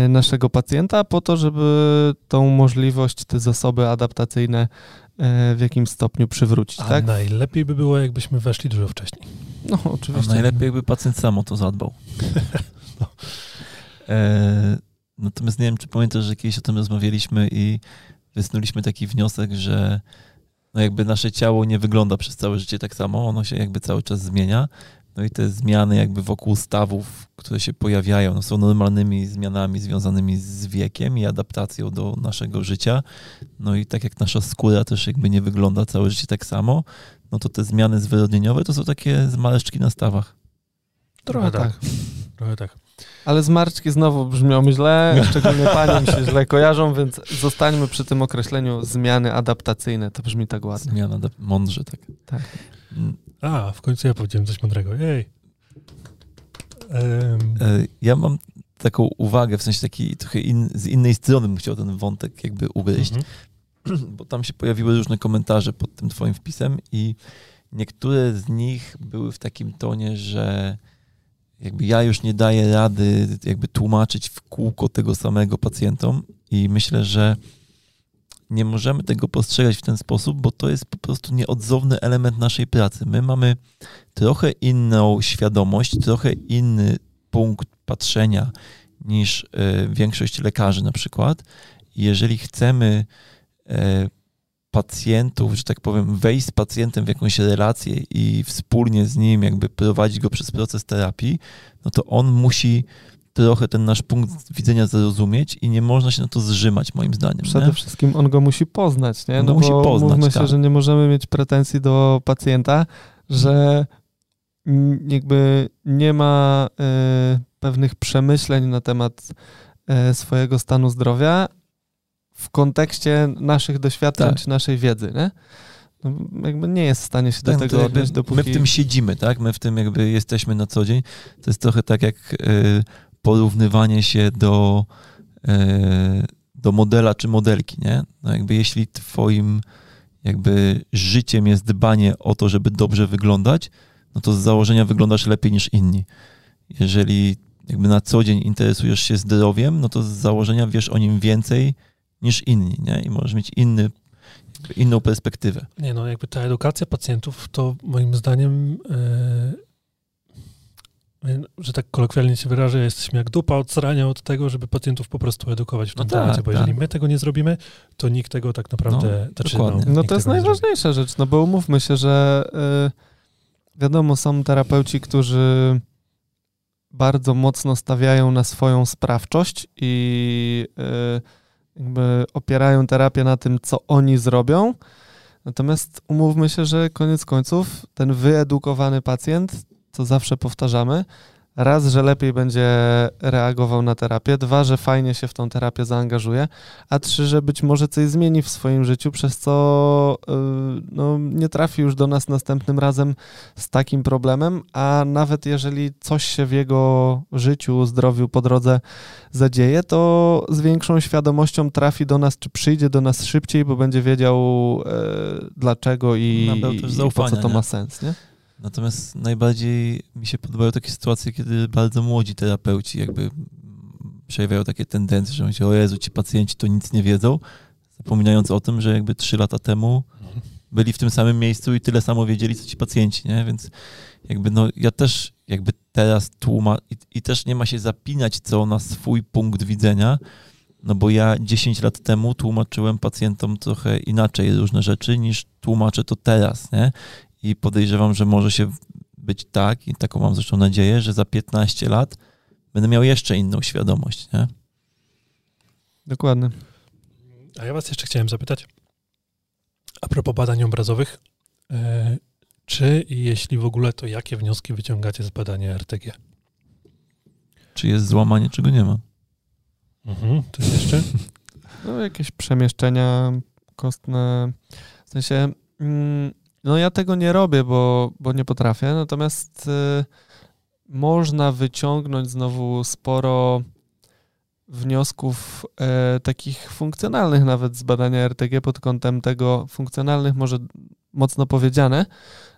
naszego pacjenta po to, żeby tą możliwość, te zasoby adaptacyjne e, w jakimś stopniu przywrócić. A tak? najlepiej by było, jakbyśmy weszli dużo wcześniej. No, oczywiście. A najlepiej, jakby pacjent sam o to zadbał. no. e, natomiast nie wiem, czy pamiętasz, że kiedyś o tym rozmawialiśmy i wysnuliśmy taki wniosek, że no jakby nasze ciało nie wygląda przez całe życie tak samo, ono się jakby cały czas zmienia, no i te zmiany jakby wokół stawów, które się pojawiają, no są normalnymi zmianami związanymi z wiekiem i adaptacją do naszego życia. No i tak jak nasza skóra też jakby nie wygląda całe życie tak samo, no to te zmiany zwyrodnieniowe to są takie zmarszczki na stawach. Trochę tak. tak. Trochę tak. Ale zmarszczki znowu brzmią źle, szczególnie paniom się źle kojarzą, więc zostańmy przy tym określeniu zmiany adaptacyjne. To brzmi tak ładnie. Zmiana, mądrze tak. Tak. Mm. A, w końcu ja powiedziałem coś mądrego. Jej. Um. Ja mam taką uwagę, w sensie taki trochę in, z innej strony bym chciał ten wątek jakby ugryźć, mhm. bo tam się pojawiły różne komentarze pod tym twoim wpisem i niektóre z nich były w takim tonie, że jakby ja już nie daję rady jakby tłumaczyć w kółko tego samego pacjentom i myślę, że nie możemy tego postrzegać w ten sposób, bo to jest po prostu nieodzowny element naszej pracy. My mamy trochę inną świadomość, trochę inny punkt patrzenia niż y, większość lekarzy na przykład. Jeżeli chcemy y, pacjentów, że tak powiem, wejść z pacjentem w jakąś relację i wspólnie z nim jakby prowadzić go przez proces terapii, no to on musi trochę ten nasz punkt widzenia zrozumieć i nie można się na to zrzymać, moim zdaniem. Przede nie? wszystkim on go musi poznać, nie? No musi poznać, mówmy tak. się, że nie możemy mieć pretensji do pacjenta, że jakby nie ma y, pewnych przemyśleń na temat y, swojego stanu zdrowia w kontekście naszych doświadczeń Tak. czy naszej wiedzy, nie? No, jakby nie jest w stanie się do Tak, to tego jakby odnieść, dopóki... My w tym siedzimy, tak? My w tym jakby jesteśmy na co dzień. To jest trochę tak jak y, porównywanie się do, y, do modela czy modelki, nie? No jakby jeśli twoim jakby życiem jest dbanie o to, żeby dobrze wyglądać, no to z założenia wyglądasz lepiej niż inni. Jeżeli jakby na co dzień interesujesz się zdrowiem, no to z założenia wiesz o nim więcej niż inni, nie? I możesz mieć inny, inną perspektywę. Nie no, jakby ta edukacja pacjentów to moim zdaniem, e, że tak kolokwialnie się wyrażę, jesteśmy jak dupa od zarania od tego, żeby pacjentów po prostu edukować w tym No tak, temacie, bo tak. jeżeli my tego nie zrobimy, to nikt tego tak naprawdę... No, znaczy, dokładnie. No nikt to jest najważniejsza rzecz, no bo umówmy się, że y, wiadomo, są terapeuci, którzy bardzo mocno stawiają na swoją sprawczość i y, jakby opierają terapię na tym, co oni zrobią. Natomiast umówmy się, że koniec końców ten wyedukowany pacjent, co zawsze powtarzamy, raz, że lepiej będzie reagował na terapię, dwa, że fajnie się w tą terapię zaangażuje, a trzy, że być może coś zmieni w swoim życiu, przez co yy, no, nie trafi już do nas następnym razem z takim problemem, a nawet jeżeli coś się w jego życiu, zdrowiu po drodze zadzieje, to z większą świadomością trafi do nas, czy przyjdzie do nas szybciej, bo będzie wiedział yy, dlaczego i, i po co to nie? ma sens, nie? Natomiast najbardziej mi się podobają takie sytuacje, kiedy bardzo młodzi terapeuci jakby przejawiają takie tendencje, że mówią, o Jezu, ci pacjenci to nic nie wiedzą, zapominając o tym, że jakby trzy lata temu byli w tym samym miejscu i tyle samo wiedzieli, co ci pacjenci, nie? Więc jakby no ja też jakby teraz tłuma i, i też nie ma się zapinać co na swój punkt widzenia, no bo ja 10 lat temu tłumaczyłem pacjentom trochę inaczej różne rzeczy niż tłumaczę to teraz, nie? I podejrzewam, że może się być tak, i taką mam zresztą nadzieję, że za 15 lat będę miał jeszcze inną świadomość, nie? Dokładnie. A ja was jeszcze chciałem zapytać, a propos badań obrazowych, e, czy i jeśli w ogóle, to jakie wnioski wyciągacie z badania RTG? Czy jest złamanie, czego nie ma? Mhm, to jeszcze? No, jakieś przemieszczenia kostne. W sensie, mm, no ja tego nie robię, bo, bo nie potrafię, natomiast y, można wyciągnąć znowu sporo wniosków e, takich funkcjonalnych nawet z badania RTG pod kątem tego funkcjonalnych może mocno powiedziane,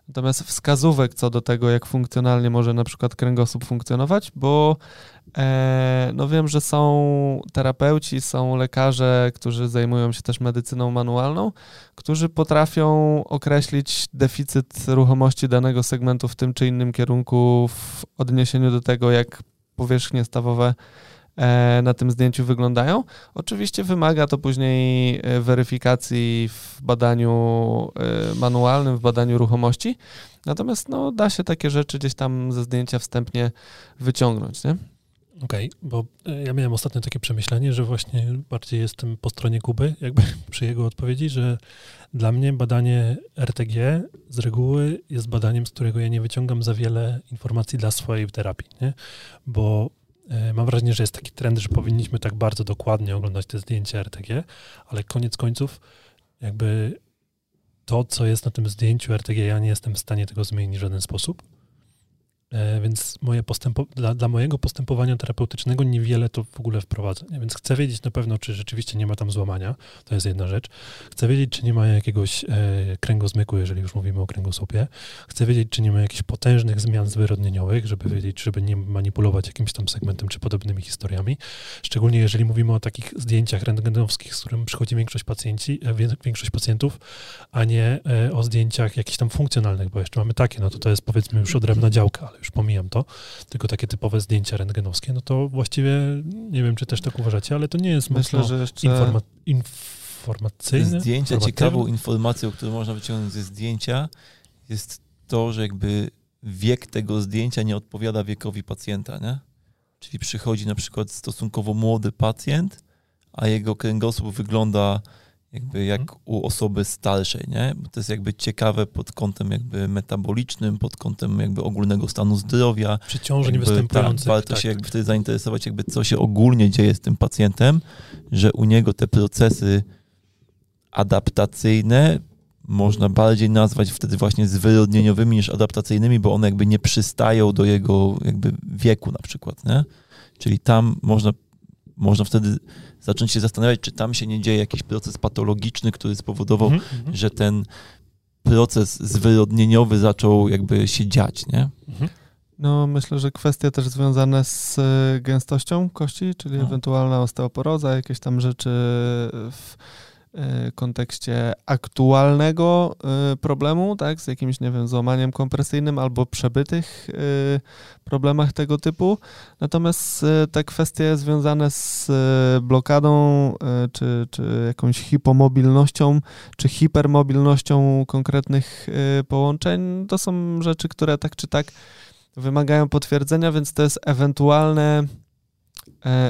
natomiast wskazówek co do tego, jak funkcjonalnie może na przykład kręgosłup funkcjonować, bo e, no wiem, że są terapeuci, są lekarze, którzy zajmują się też medycyną manualną, którzy potrafią określić deficyt ruchomości danego segmentu w tym czy innym kierunku w odniesieniu do tego, jak powierzchnie stawowe na tym zdjęciu wyglądają. Oczywiście wymaga to później e, weryfikacji w badaniu e, manualnym, w badaniu ruchomości. Natomiast no, da się takie rzeczy gdzieś tam ze zdjęcia wstępnie wyciągnąć. Nie? Okej, bo e, ja miałem ostatnio takie przemyślenie, że właśnie bardziej jestem po stronie Kuby, jakby przy jego odpowiedzi, że dla mnie badanie RTG z reguły jest badaniem, z którego ja nie wyciągam za wiele informacji dla swojej terapii, nie? Bo e, mam wrażenie, że jest taki trend, że powinniśmy tak bardzo dokładnie oglądać te zdjęcia RTG, ale koniec końców jakby to, co jest na tym zdjęciu RTG, ja nie jestem w stanie tego zmienić w żaden sposób. E, Więc moje postępo, dla, dla mojego postępowania terapeutycznego niewiele to w ogóle wprowadza. Więc chcę wiedzieć na pewno, czy rzeczywiście nie ma tam złamania. To jest jedna rzecz. Chcę wiedzieć, czy nie ma jakiegoś e, kręgozmyku, jeżeli już mówimy o kręgosłupie. Chcę wiedzieć, czy nie ma jakichś potężnych zmian zwyrodnieniowych, żeby wiedzieć, żeby nie manipulować jakimś tam segmentem czy podobnymi historiami. Szczególnie jeżeli mówimy o takich zdjęciach rentgenowskich, z którym przychodzi większość pacjenci, e, większość pacjentów, a nie e, o zdjęciach jakichś tam funkcjonalnych, bo jeszcze mamy takie, no to to jest powiedzmy już odrębna działka, już pomijam to, tylko takie typowe zdjęcia rentgenowskie, no to właściwie nie wiem, czy też tak uważacie, ale to nie jest Myślę, mocno że jeszcze... informa- informacyjne. Zdjęcia, ciekawą informacją, którą można wyciągnąć ze zdjęcia, jest to, że jakby wiek tego zdjęcia nie odpowiada wiekowi pacjenta, nie? Czyli przychodzi na przykład stosunkowo młody pacjent, a jego kręgosłup wygląda jakby jak Mhm. u osoby starszej, nie? Bo to jest jakby ciekawe pod kątem jakby metabolicznym, pod kątem jakby ogólnego stanu zdrowia. Przeciążeń występujących. Tak, warto tak, się jakby wtedy zainteresować, jakby co się ogólnie dzieje z tym pacjentem, że u niego te procesy adaptacyjne można bardziej nazwać wtedy właśnie zwyrodnieniowymi niż adaptacyjnymi, bo one jakby nie przystają do jego jakby wieku na przykład, nie? Czyli tam można, można wtedy zacząć się zastanawiać, czy tam się nie dzieje jakiś proces patologiczny, który spowodował, Mhm, mhm, że ten proces zwyrodnieniowy zaczął jakby się dziać, nie? mhm. No, myślę, że kwestie też związane z e, gęstością kości, czyli No. ewentualna osteoporoza, jakieś tam rzeczy w kontekście aktualnego e, problemu, tak, z jakimś, nie wiem, złamaniem kompresyjnym albo przebytych e, problemach tego typu. Natomiast e, te kwestie związane z e, blokadą, e, czy, czy jakąś hipomobilnością, czy hipermobilnością konkretnych e, połączeń, to są rzeczy, które tak czy tak wymagają potwierdzenia, więc to jest ewentualne, e,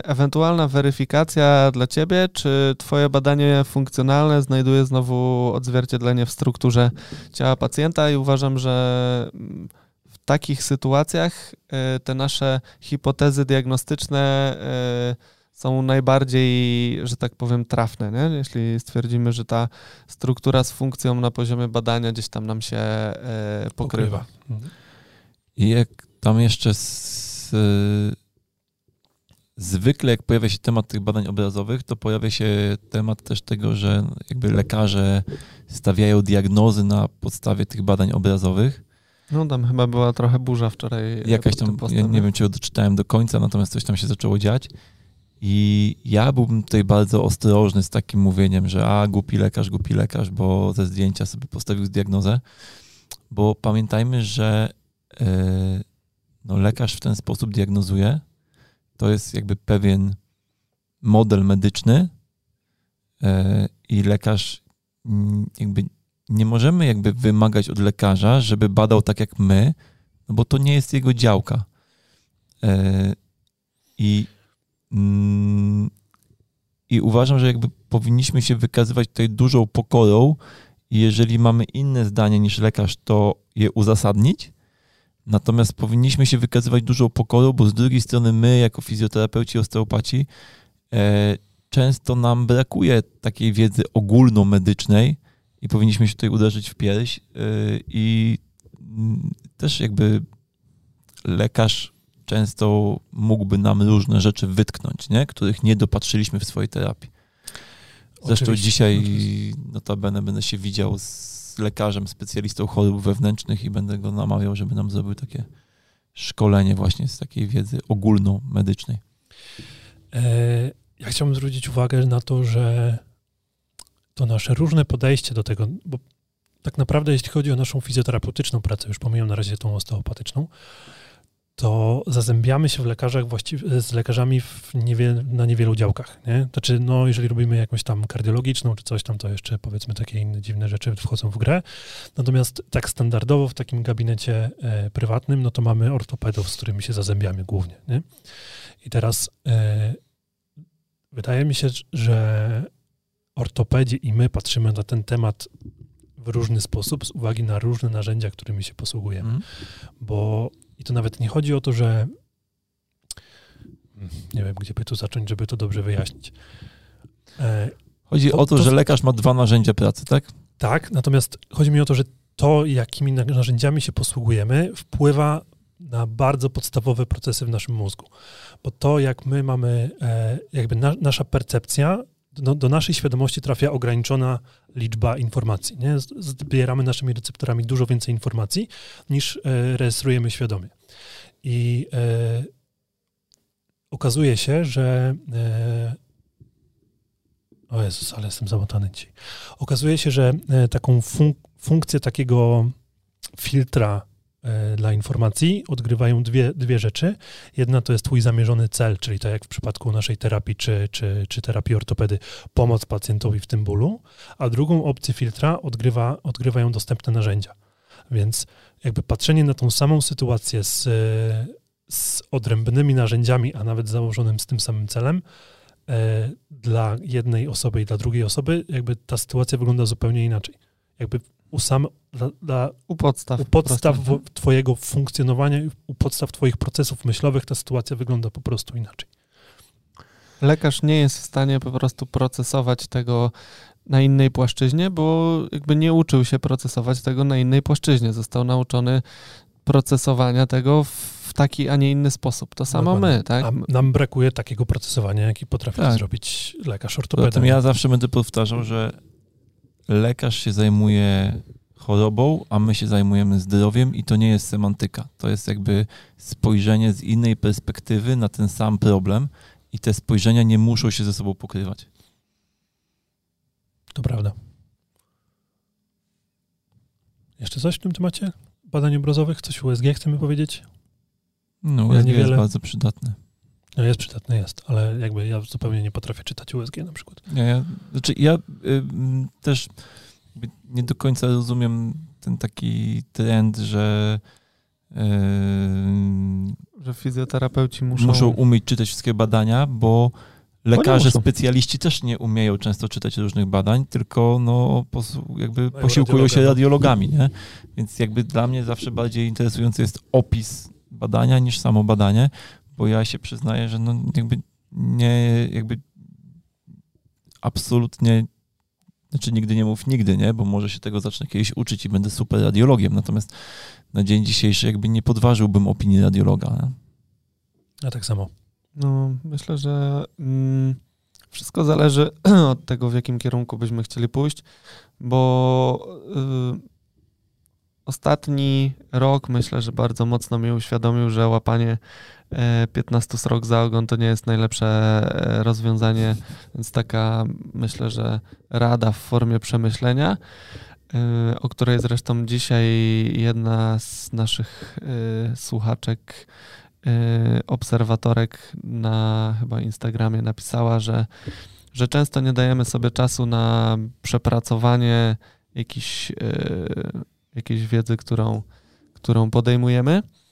ewentualna weryfikacja dla ciebie, czy twoje badanie funkcjonalne znajduje znowu odzwierciedlenie w strukturze ciała pacjenta i uważam, że mm, w takich sytuacjach e, te nasze hipotezy diagnostyczne e, są najbardziej, że tak powiem, trafne. Nie? Jeśli stwierdzimy, że ta struktura z funkcją na poziomie badania gdzieś tam nam się e, pokrywa. Mhm. I jak tam jeszcze z, zwykle jak pojawia się temat tych badań obrazowych, to pojawia się temat też tego, że jakby lekarze stawiają diagnozy na podstawie tych badań obrazowych. No tam chyba była trochę burza wczoraj. Jakaś pod tym tam, ja nie wiem, czy ją doczytałem do końca, natomiast coś tam się zaczęło dziać. I ja byłbym tutaj bardzo ostrożny z takim mówieniem, że a, głupi lekarz, głupi lekarz, bo ze zdjęcia sobie postawił diagnozę, bo pamiętajmy, że yy, no, lekarz w ten sposób diagnozuje. To jest jakby pewien model medyczny yy, i lekarz mm, jakby nie możemy jakby wymagać od lekarza, żeby badał tak jak my, no bo to nie jest jego działka. Yy, I Mm, I uważam, że jakby powinniśmy się wykazywać tutaj dużą pokorą i jeżeli mamy inne zdanie niż lekarz, to je uzasadnić. Natomiast powinniśmy się wykazywać dużą pokorą, bo z drugiej strony my, jako fizjoterapeuci, osteopaci, e, często nam brakuje takiej wiedzy ogólnomedycznej i powinniśmy się tutaj uderzyć w pierś. E, I też jakby lekarz często mógłby nam różne rzeczy wytknąć, nie? których nie dopatrzyliśmy w swojej terapii. Zresztą Oczywiście, dzisiaj notabene będę się widział z lekarzem, specjalistą chorób wewnętrznych i będę go namawiał, żeby nam zrobił takie szkolenie właśnie z takiej wiedzy ogólnomedycznej. E, Ja chciałbym zwrócić uwagę na to, że to nasze różne podejście do tego, bo tak naprawdę jeśli chodzi o naszą fizjoterapeutyczną pracę, już pomijam na razie tą osteopatyczną, to zazębiamy się w lekarzach właściwie z lekarzami na niewielu działkach. Nie? Znaczy, no, jeżeli robimy jakąś tam kardiologiczną czy coś tam, to jeszcze powiedzmy takie inne dziwne rzeczy wchodzą w grę. Natomiast tak standardowo w takim gabinecie e, prywatnym, no to mamy ortopedów, z którymi się zazębiamy głównie. Nie? I teraz e, wydaje mi się, że ortopedzi i my patrzymy na ten temat w różny sposób z uwagi na różne narzędzia, którymi się posługujemy Mhm. bo i to nawet nie chodzi o to, że nie wiem, gdzie by tu zacząć, żeby to dobrze wyjaśnić. E, Chodzi o to, to- że lekarz ma dwa narzędzia pracy, tak? tak, natomiast chodzi mi o to, że to, jakimi na- narzędziami się posługujemy, wpływa na bardzo podstawowe procesy w naszym mózgu. Bo to, jak my mamy, e, jakby na, nasza percepcja, do, do naszej świadomości trafia ograniczona liczba informacji. Nie? Zbieramy naszymi receptorami dużo więcej informacji, niż e, rejestrujemy świadomie. I e, okazuje się, że e, o Jezus, ale jestem zamotany dzisiaj. Okazuje się, że e, taką fun- funkcję takiego filtra dla informacji odgrywają dwie, dwie rzeczy. Jedna to jest twój zamierzony cel, czyli tak jak w przypadku naszej terapii czy, czy, czy terapii ortopedy, pomoc pacjentowi w tym bólu, a drugą opcję filtra odgrywa, odgrywają dostępne narzędzia. Więc jakby patrzenie na tą samą sytuację z, e, z odrębnymi narzędziami, a nawet założonym z tym samym celem, e, dla jednej osoby i dla drugiej osoby jakby ta sytuacja wygląda zupełnie inaczej. Jakby u sam, dla, dla, U podstaw. u po podstaw w- twojego funkcjonowania, i u podstaw twoich procesów myślowych ta sytuacja wygląda po prostu inaczej. Lekarz nie jest w stanie po prostu procesować tego na innej płaszczyźnie, bo jakby nie uczył się procesować tego na innej płaszczyźnie. Został nauczony procesowania tego w taki, a nie inny sposób. To samo Dokładnie. my, tak? A nam brakuje takiego procesowania, jaki potrafi Tak. zrobić lekarz ortopeda. tym ja zawsze będę powtarzał, że lekarz się zajmuje chorobą, a my się zajmujemy zdrowiem i to nie jest semantyka. To jest jakby spojrzenie z innej perspektywy na ten sam problem i te spojrzenia nie muszą się ze sobą pokrywać. To prawda. Jeszcze coś w tym temacie? Badań obrazowych? Coś USG chcemy powiedzieć? No, Ja USG jest bardzo przydatne. No jest przydatny, jest, ale jakby ja zupełnie nie potrafię czytać USG na przykład. Ja, ja, znaczy ja y, m, też nie do końca rozumiem ten taki trend, że y, Że fizjoterapeuci muszą... muszą umieć czytać wszystkie badania, bo lekarze, specjaliści też nie umieją często czytać różnych badań, tylko no, pos- jakby Mają posiłkują się radiologa. radiologami, nie? Więc jakby dla mnie zawsze bardziej interesujący jest opis badania niż samo badanie, bo ja się przyznaję, że no jakby nie, jakby absolutnie znaczy nigdy nie mów nigdy, nie? Bo może się tego zacznę kiedyś uczyć i będę super radiologiem, natomiast na dzień dzisiejszy jakby nie podważyłbym opinii radiologa. Nie? Ja tak samo. No, myślę, że mm, wszystko zależy od tego, w jakim kierunku byśmy chcieli pójść, bo y, ostatni rok myślę, że bardzo mocno mi uświadomił, że łapanie 15 srok za ogon to nie jest najlepsze e, rozwiązanie, więc taka myślę, że rada w formie przemyślenia, y, o której zresztą dzisiaj jedna z naszych słuchaczek obserwatorek na chyba Instagramie napisała, że, że często nie dajemy sobie czasu na przepracowanie jakiejś, jakiejś wiedzy, którą, którą podejmujemy. em,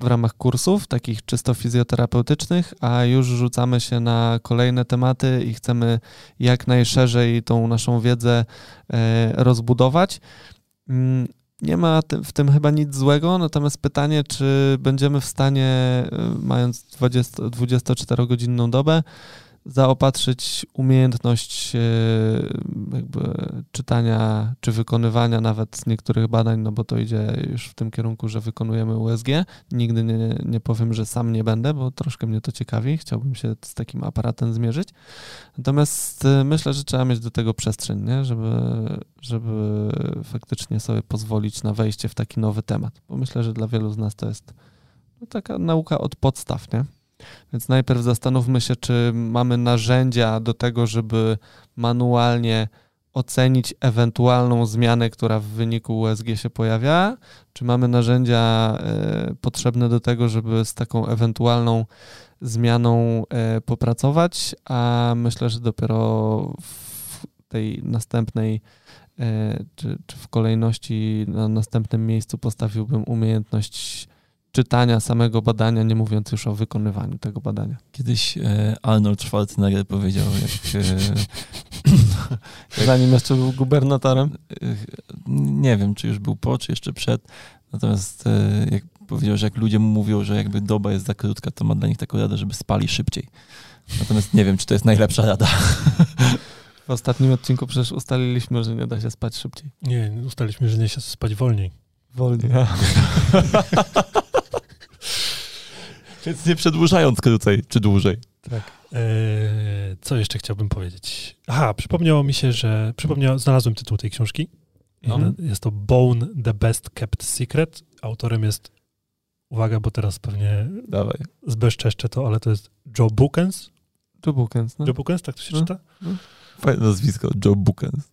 w ramach kursów, takich czysto fizjoterapeutycznych, a już rzucamy się na kolejne tematy i chcemy jak najszerzej tą naszą wiedzę e, rozbudować. Mm, Nie ma w tym chyba nic złego, natomiast pytanie, czy będziemy w stanie, y, mając 20 24-godzinną dobę, zaopatrzyć umiejętność y, jakby czytania czy wykonywania nawet niektórych badań, no bo to idzie już w tym kierunku, że wykonujemy USG. Nigdy nie, nie powiem, że sam nie będę, bo troszkę mnie to ciekawi. Chciałbym się z takim aparatem zmierzyć. Natomiast y, myślę, że trzeba mieć do tego przestrzeń, nie? Żeby, żeby faktycznie sobie pozwolić na wejście w taki nowy temat. Bo myślę, że dla wielu z nas to jest no, taka nauka od podstaw, nie? Więc najpierw zastanówmy się, czy mamy narzędzia do tego, żeby manualnie ocenić ewentualną zmianę, która w wyniku USG się pojawia, czy mamy narzędzia e, potrzebne do tego, żeby z taką ewentualną zmianą e, popracować, a myślę, że dopiero w tej następnej e, czy, czy w kolejności na następnym miejscu postawiłbym umiejętność czytania samego badania, nie mówiąc już o wykonywaniu tego badania. Kiedyś e, Arnold Schwarzenegger powiedział, jak, e, Zanim jeszcze był gubernatorem. e, nie wiem, czy już był po, czy jeszcze przed, natomiast e, jak powiedział, że jak ludzie mu mówią, że jakby doba jest za krótka, to ma dla nich taką radę, żeby spali szybciej. Natomiast nie wiem, czy to jest najlepsza rada. W ostatnim odcinku przecież ustaliliśmy, że nie da się spać szybciej. Nie, ustaliliśmy, że nie się spać wolniej. Wolniej. Więc nie przedłużając krócej, czy dłużej. Tak. Eee, co jeszcze chciałbym powiedzieć? Aha, przypomniało mi się, że przypomniał, znalazłem tytuł tej książki. I No. Jest to Bone, The Best Kept Secret. Autorem jest, uwaga, bo teraz pewnie Dawaj. zbezczeszczę to, ale to jest Joe Bookens. Joe Bookens, no. Joe Bookens, tak to się No. czyta? Fajne nazwisko, Joe Bookens.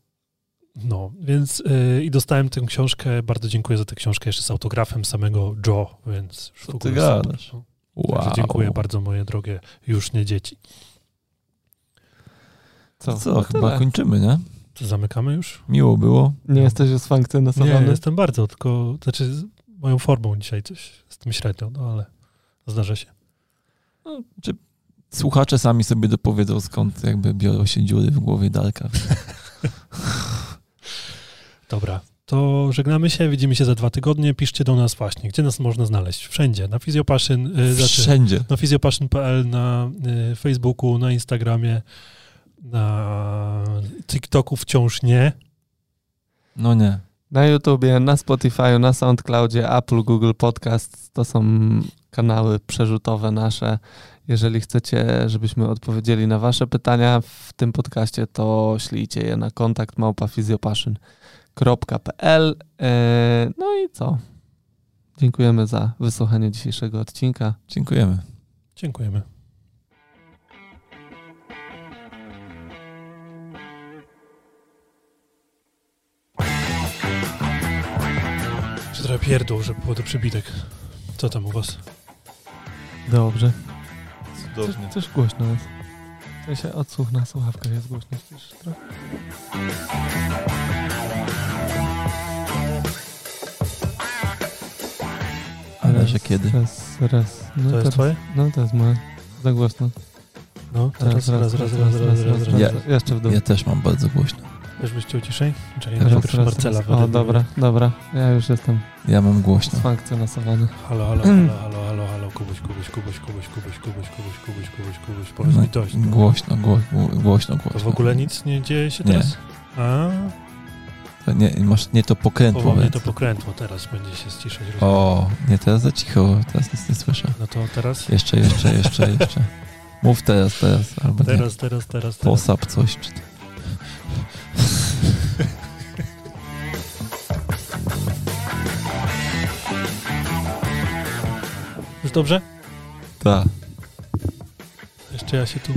No, więc yy, i dostałem tę książkę, bardzo dziękuję za tę książkę, jeszcze z autografem samego Joe, więc w Co ty ogóle gadasz? super. No. Wow. Także dziękuję bardzo, moje drogie, już nie dzieci. Co, Co? chyba Tyle. kończymy, nie? Zamykamy już? Miło było. Nie jesteś usfankcjonowany? Nie, jestem bardzo, tylko, znaczy z moją formą dzisiaj coś z tym średnio, no ale zdarza się. No, czy słuchacze sami sobie dopowiedzą, skąd jakby biorą się dziury w głowie Darka. Dobra, to żegnamy się, widzimy się za dwa tygodnie. Piszcie do nas właśnie, gdzie nas można znaleźć. Wszędzie, na Fizjopaszyn, y, znaczy Wszędzie. na fizjopaszyn.pl, na y, Facebooku, na Instagramie, na TikToku wciąż nie. No nie. Na YouTubie, na Spotify, na SoundCloudzie, Apple, Google Podcast to są kanały przerzutowe nasze. Jeżeli chcecie, żebyśmy odpowiedzieli na wasze pytania w tym podcaście, to ślijcie je na kontakt małpafizjopaszyn.pl Eee, No i co? Dziękujemy za wysłuchanie dzisiejszego odcinka. Dziękujemy. Dziękujemy. Czy trochę pierdół, żeby było to przybitek. Co tam u was? Dobrze. Cudownie. Też głośno jest. W sensie odsłuch na słuchawkach jest głośno. Trochę? Że kiedy? Raz, raz. No To jest twoje? No to jest moje. Za głośno. No, teraz, raz, raz, raz, raz, raz, raz, raz. Ja- Jeszcze w dół. Ja też mam bardzo głośno. Też byście ciszej? Czekaj, Raz, najpierw raz, Marcela raz. O, dobra, dobra. Ja już jestem Ja mam głośno. sfankcjonowany. Halo, halo, halo, halo, halo, halo, Kubuś, Kubuś, Kubuś, Kubuś, Kubuś, Kubuś, Kubuś, Kubuś, Kubuś, Kubuś, powiedz No, mi dość. no. Głośno, gło, gło, głośno, głośno. To w ogóle nic nie dzieje się Nie. teraz? A, To Nie, masz nie to pokrętło. więc- to pokrętło, teraz będzie się ściszać. O, nie, teraz za cicho, teraz nic nie słyszę. No to teraz? Jeszcze, jeszcze, jeszcze, jeszcze. Mów teraz, teraz, albo nie. Teraz, teraz, teraz, teraz. Posap coś. Czy... Już dobrze? Tak. Jeszcze ja się tu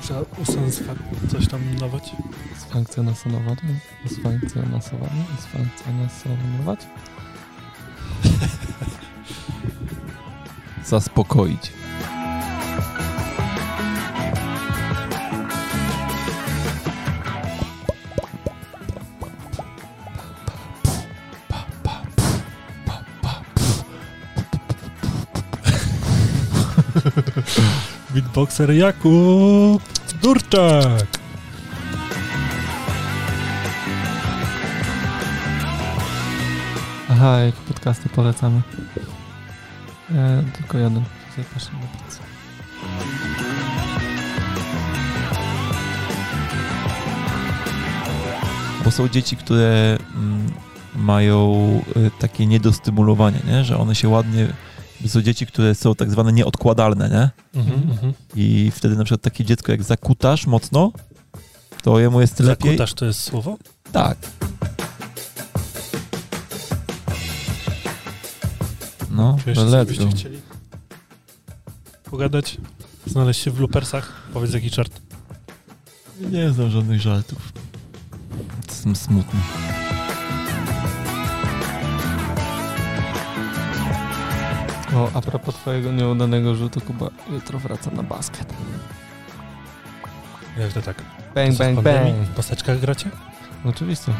muszę usansfa coś tam nować usfankcjonować, usfankcjonować, usfankcjonować. Zaspokoić. Beatboxer Jakub Durczak. Aha, jakie podcasty polecamy? E, tylko jeden. Zapraszam na pracę. Bo są dzieci, które mm, mają y, takie niedostymulowanie, nie? że one się ładnie. Są dzieci, które są tak zwane nieodkładalne, nie? Mhm, mhm. I wtedy na przykład takie dziecko, jak zakutasz mocno, to jemu jest lepiej. Zakutasz to jest słowo? Tak. No, let's go. chcieli pogadać? Znaleźć się w loopersach? Powiedz jaki czart. Nie znam żadnych żartów. Jestem smutny. O, a propos twojego nieudanego rzutu, Kuba jutro wraca na basket. Jak to tak? Bang, Co bang, bang. W paseczkach gracie? Oczywiście.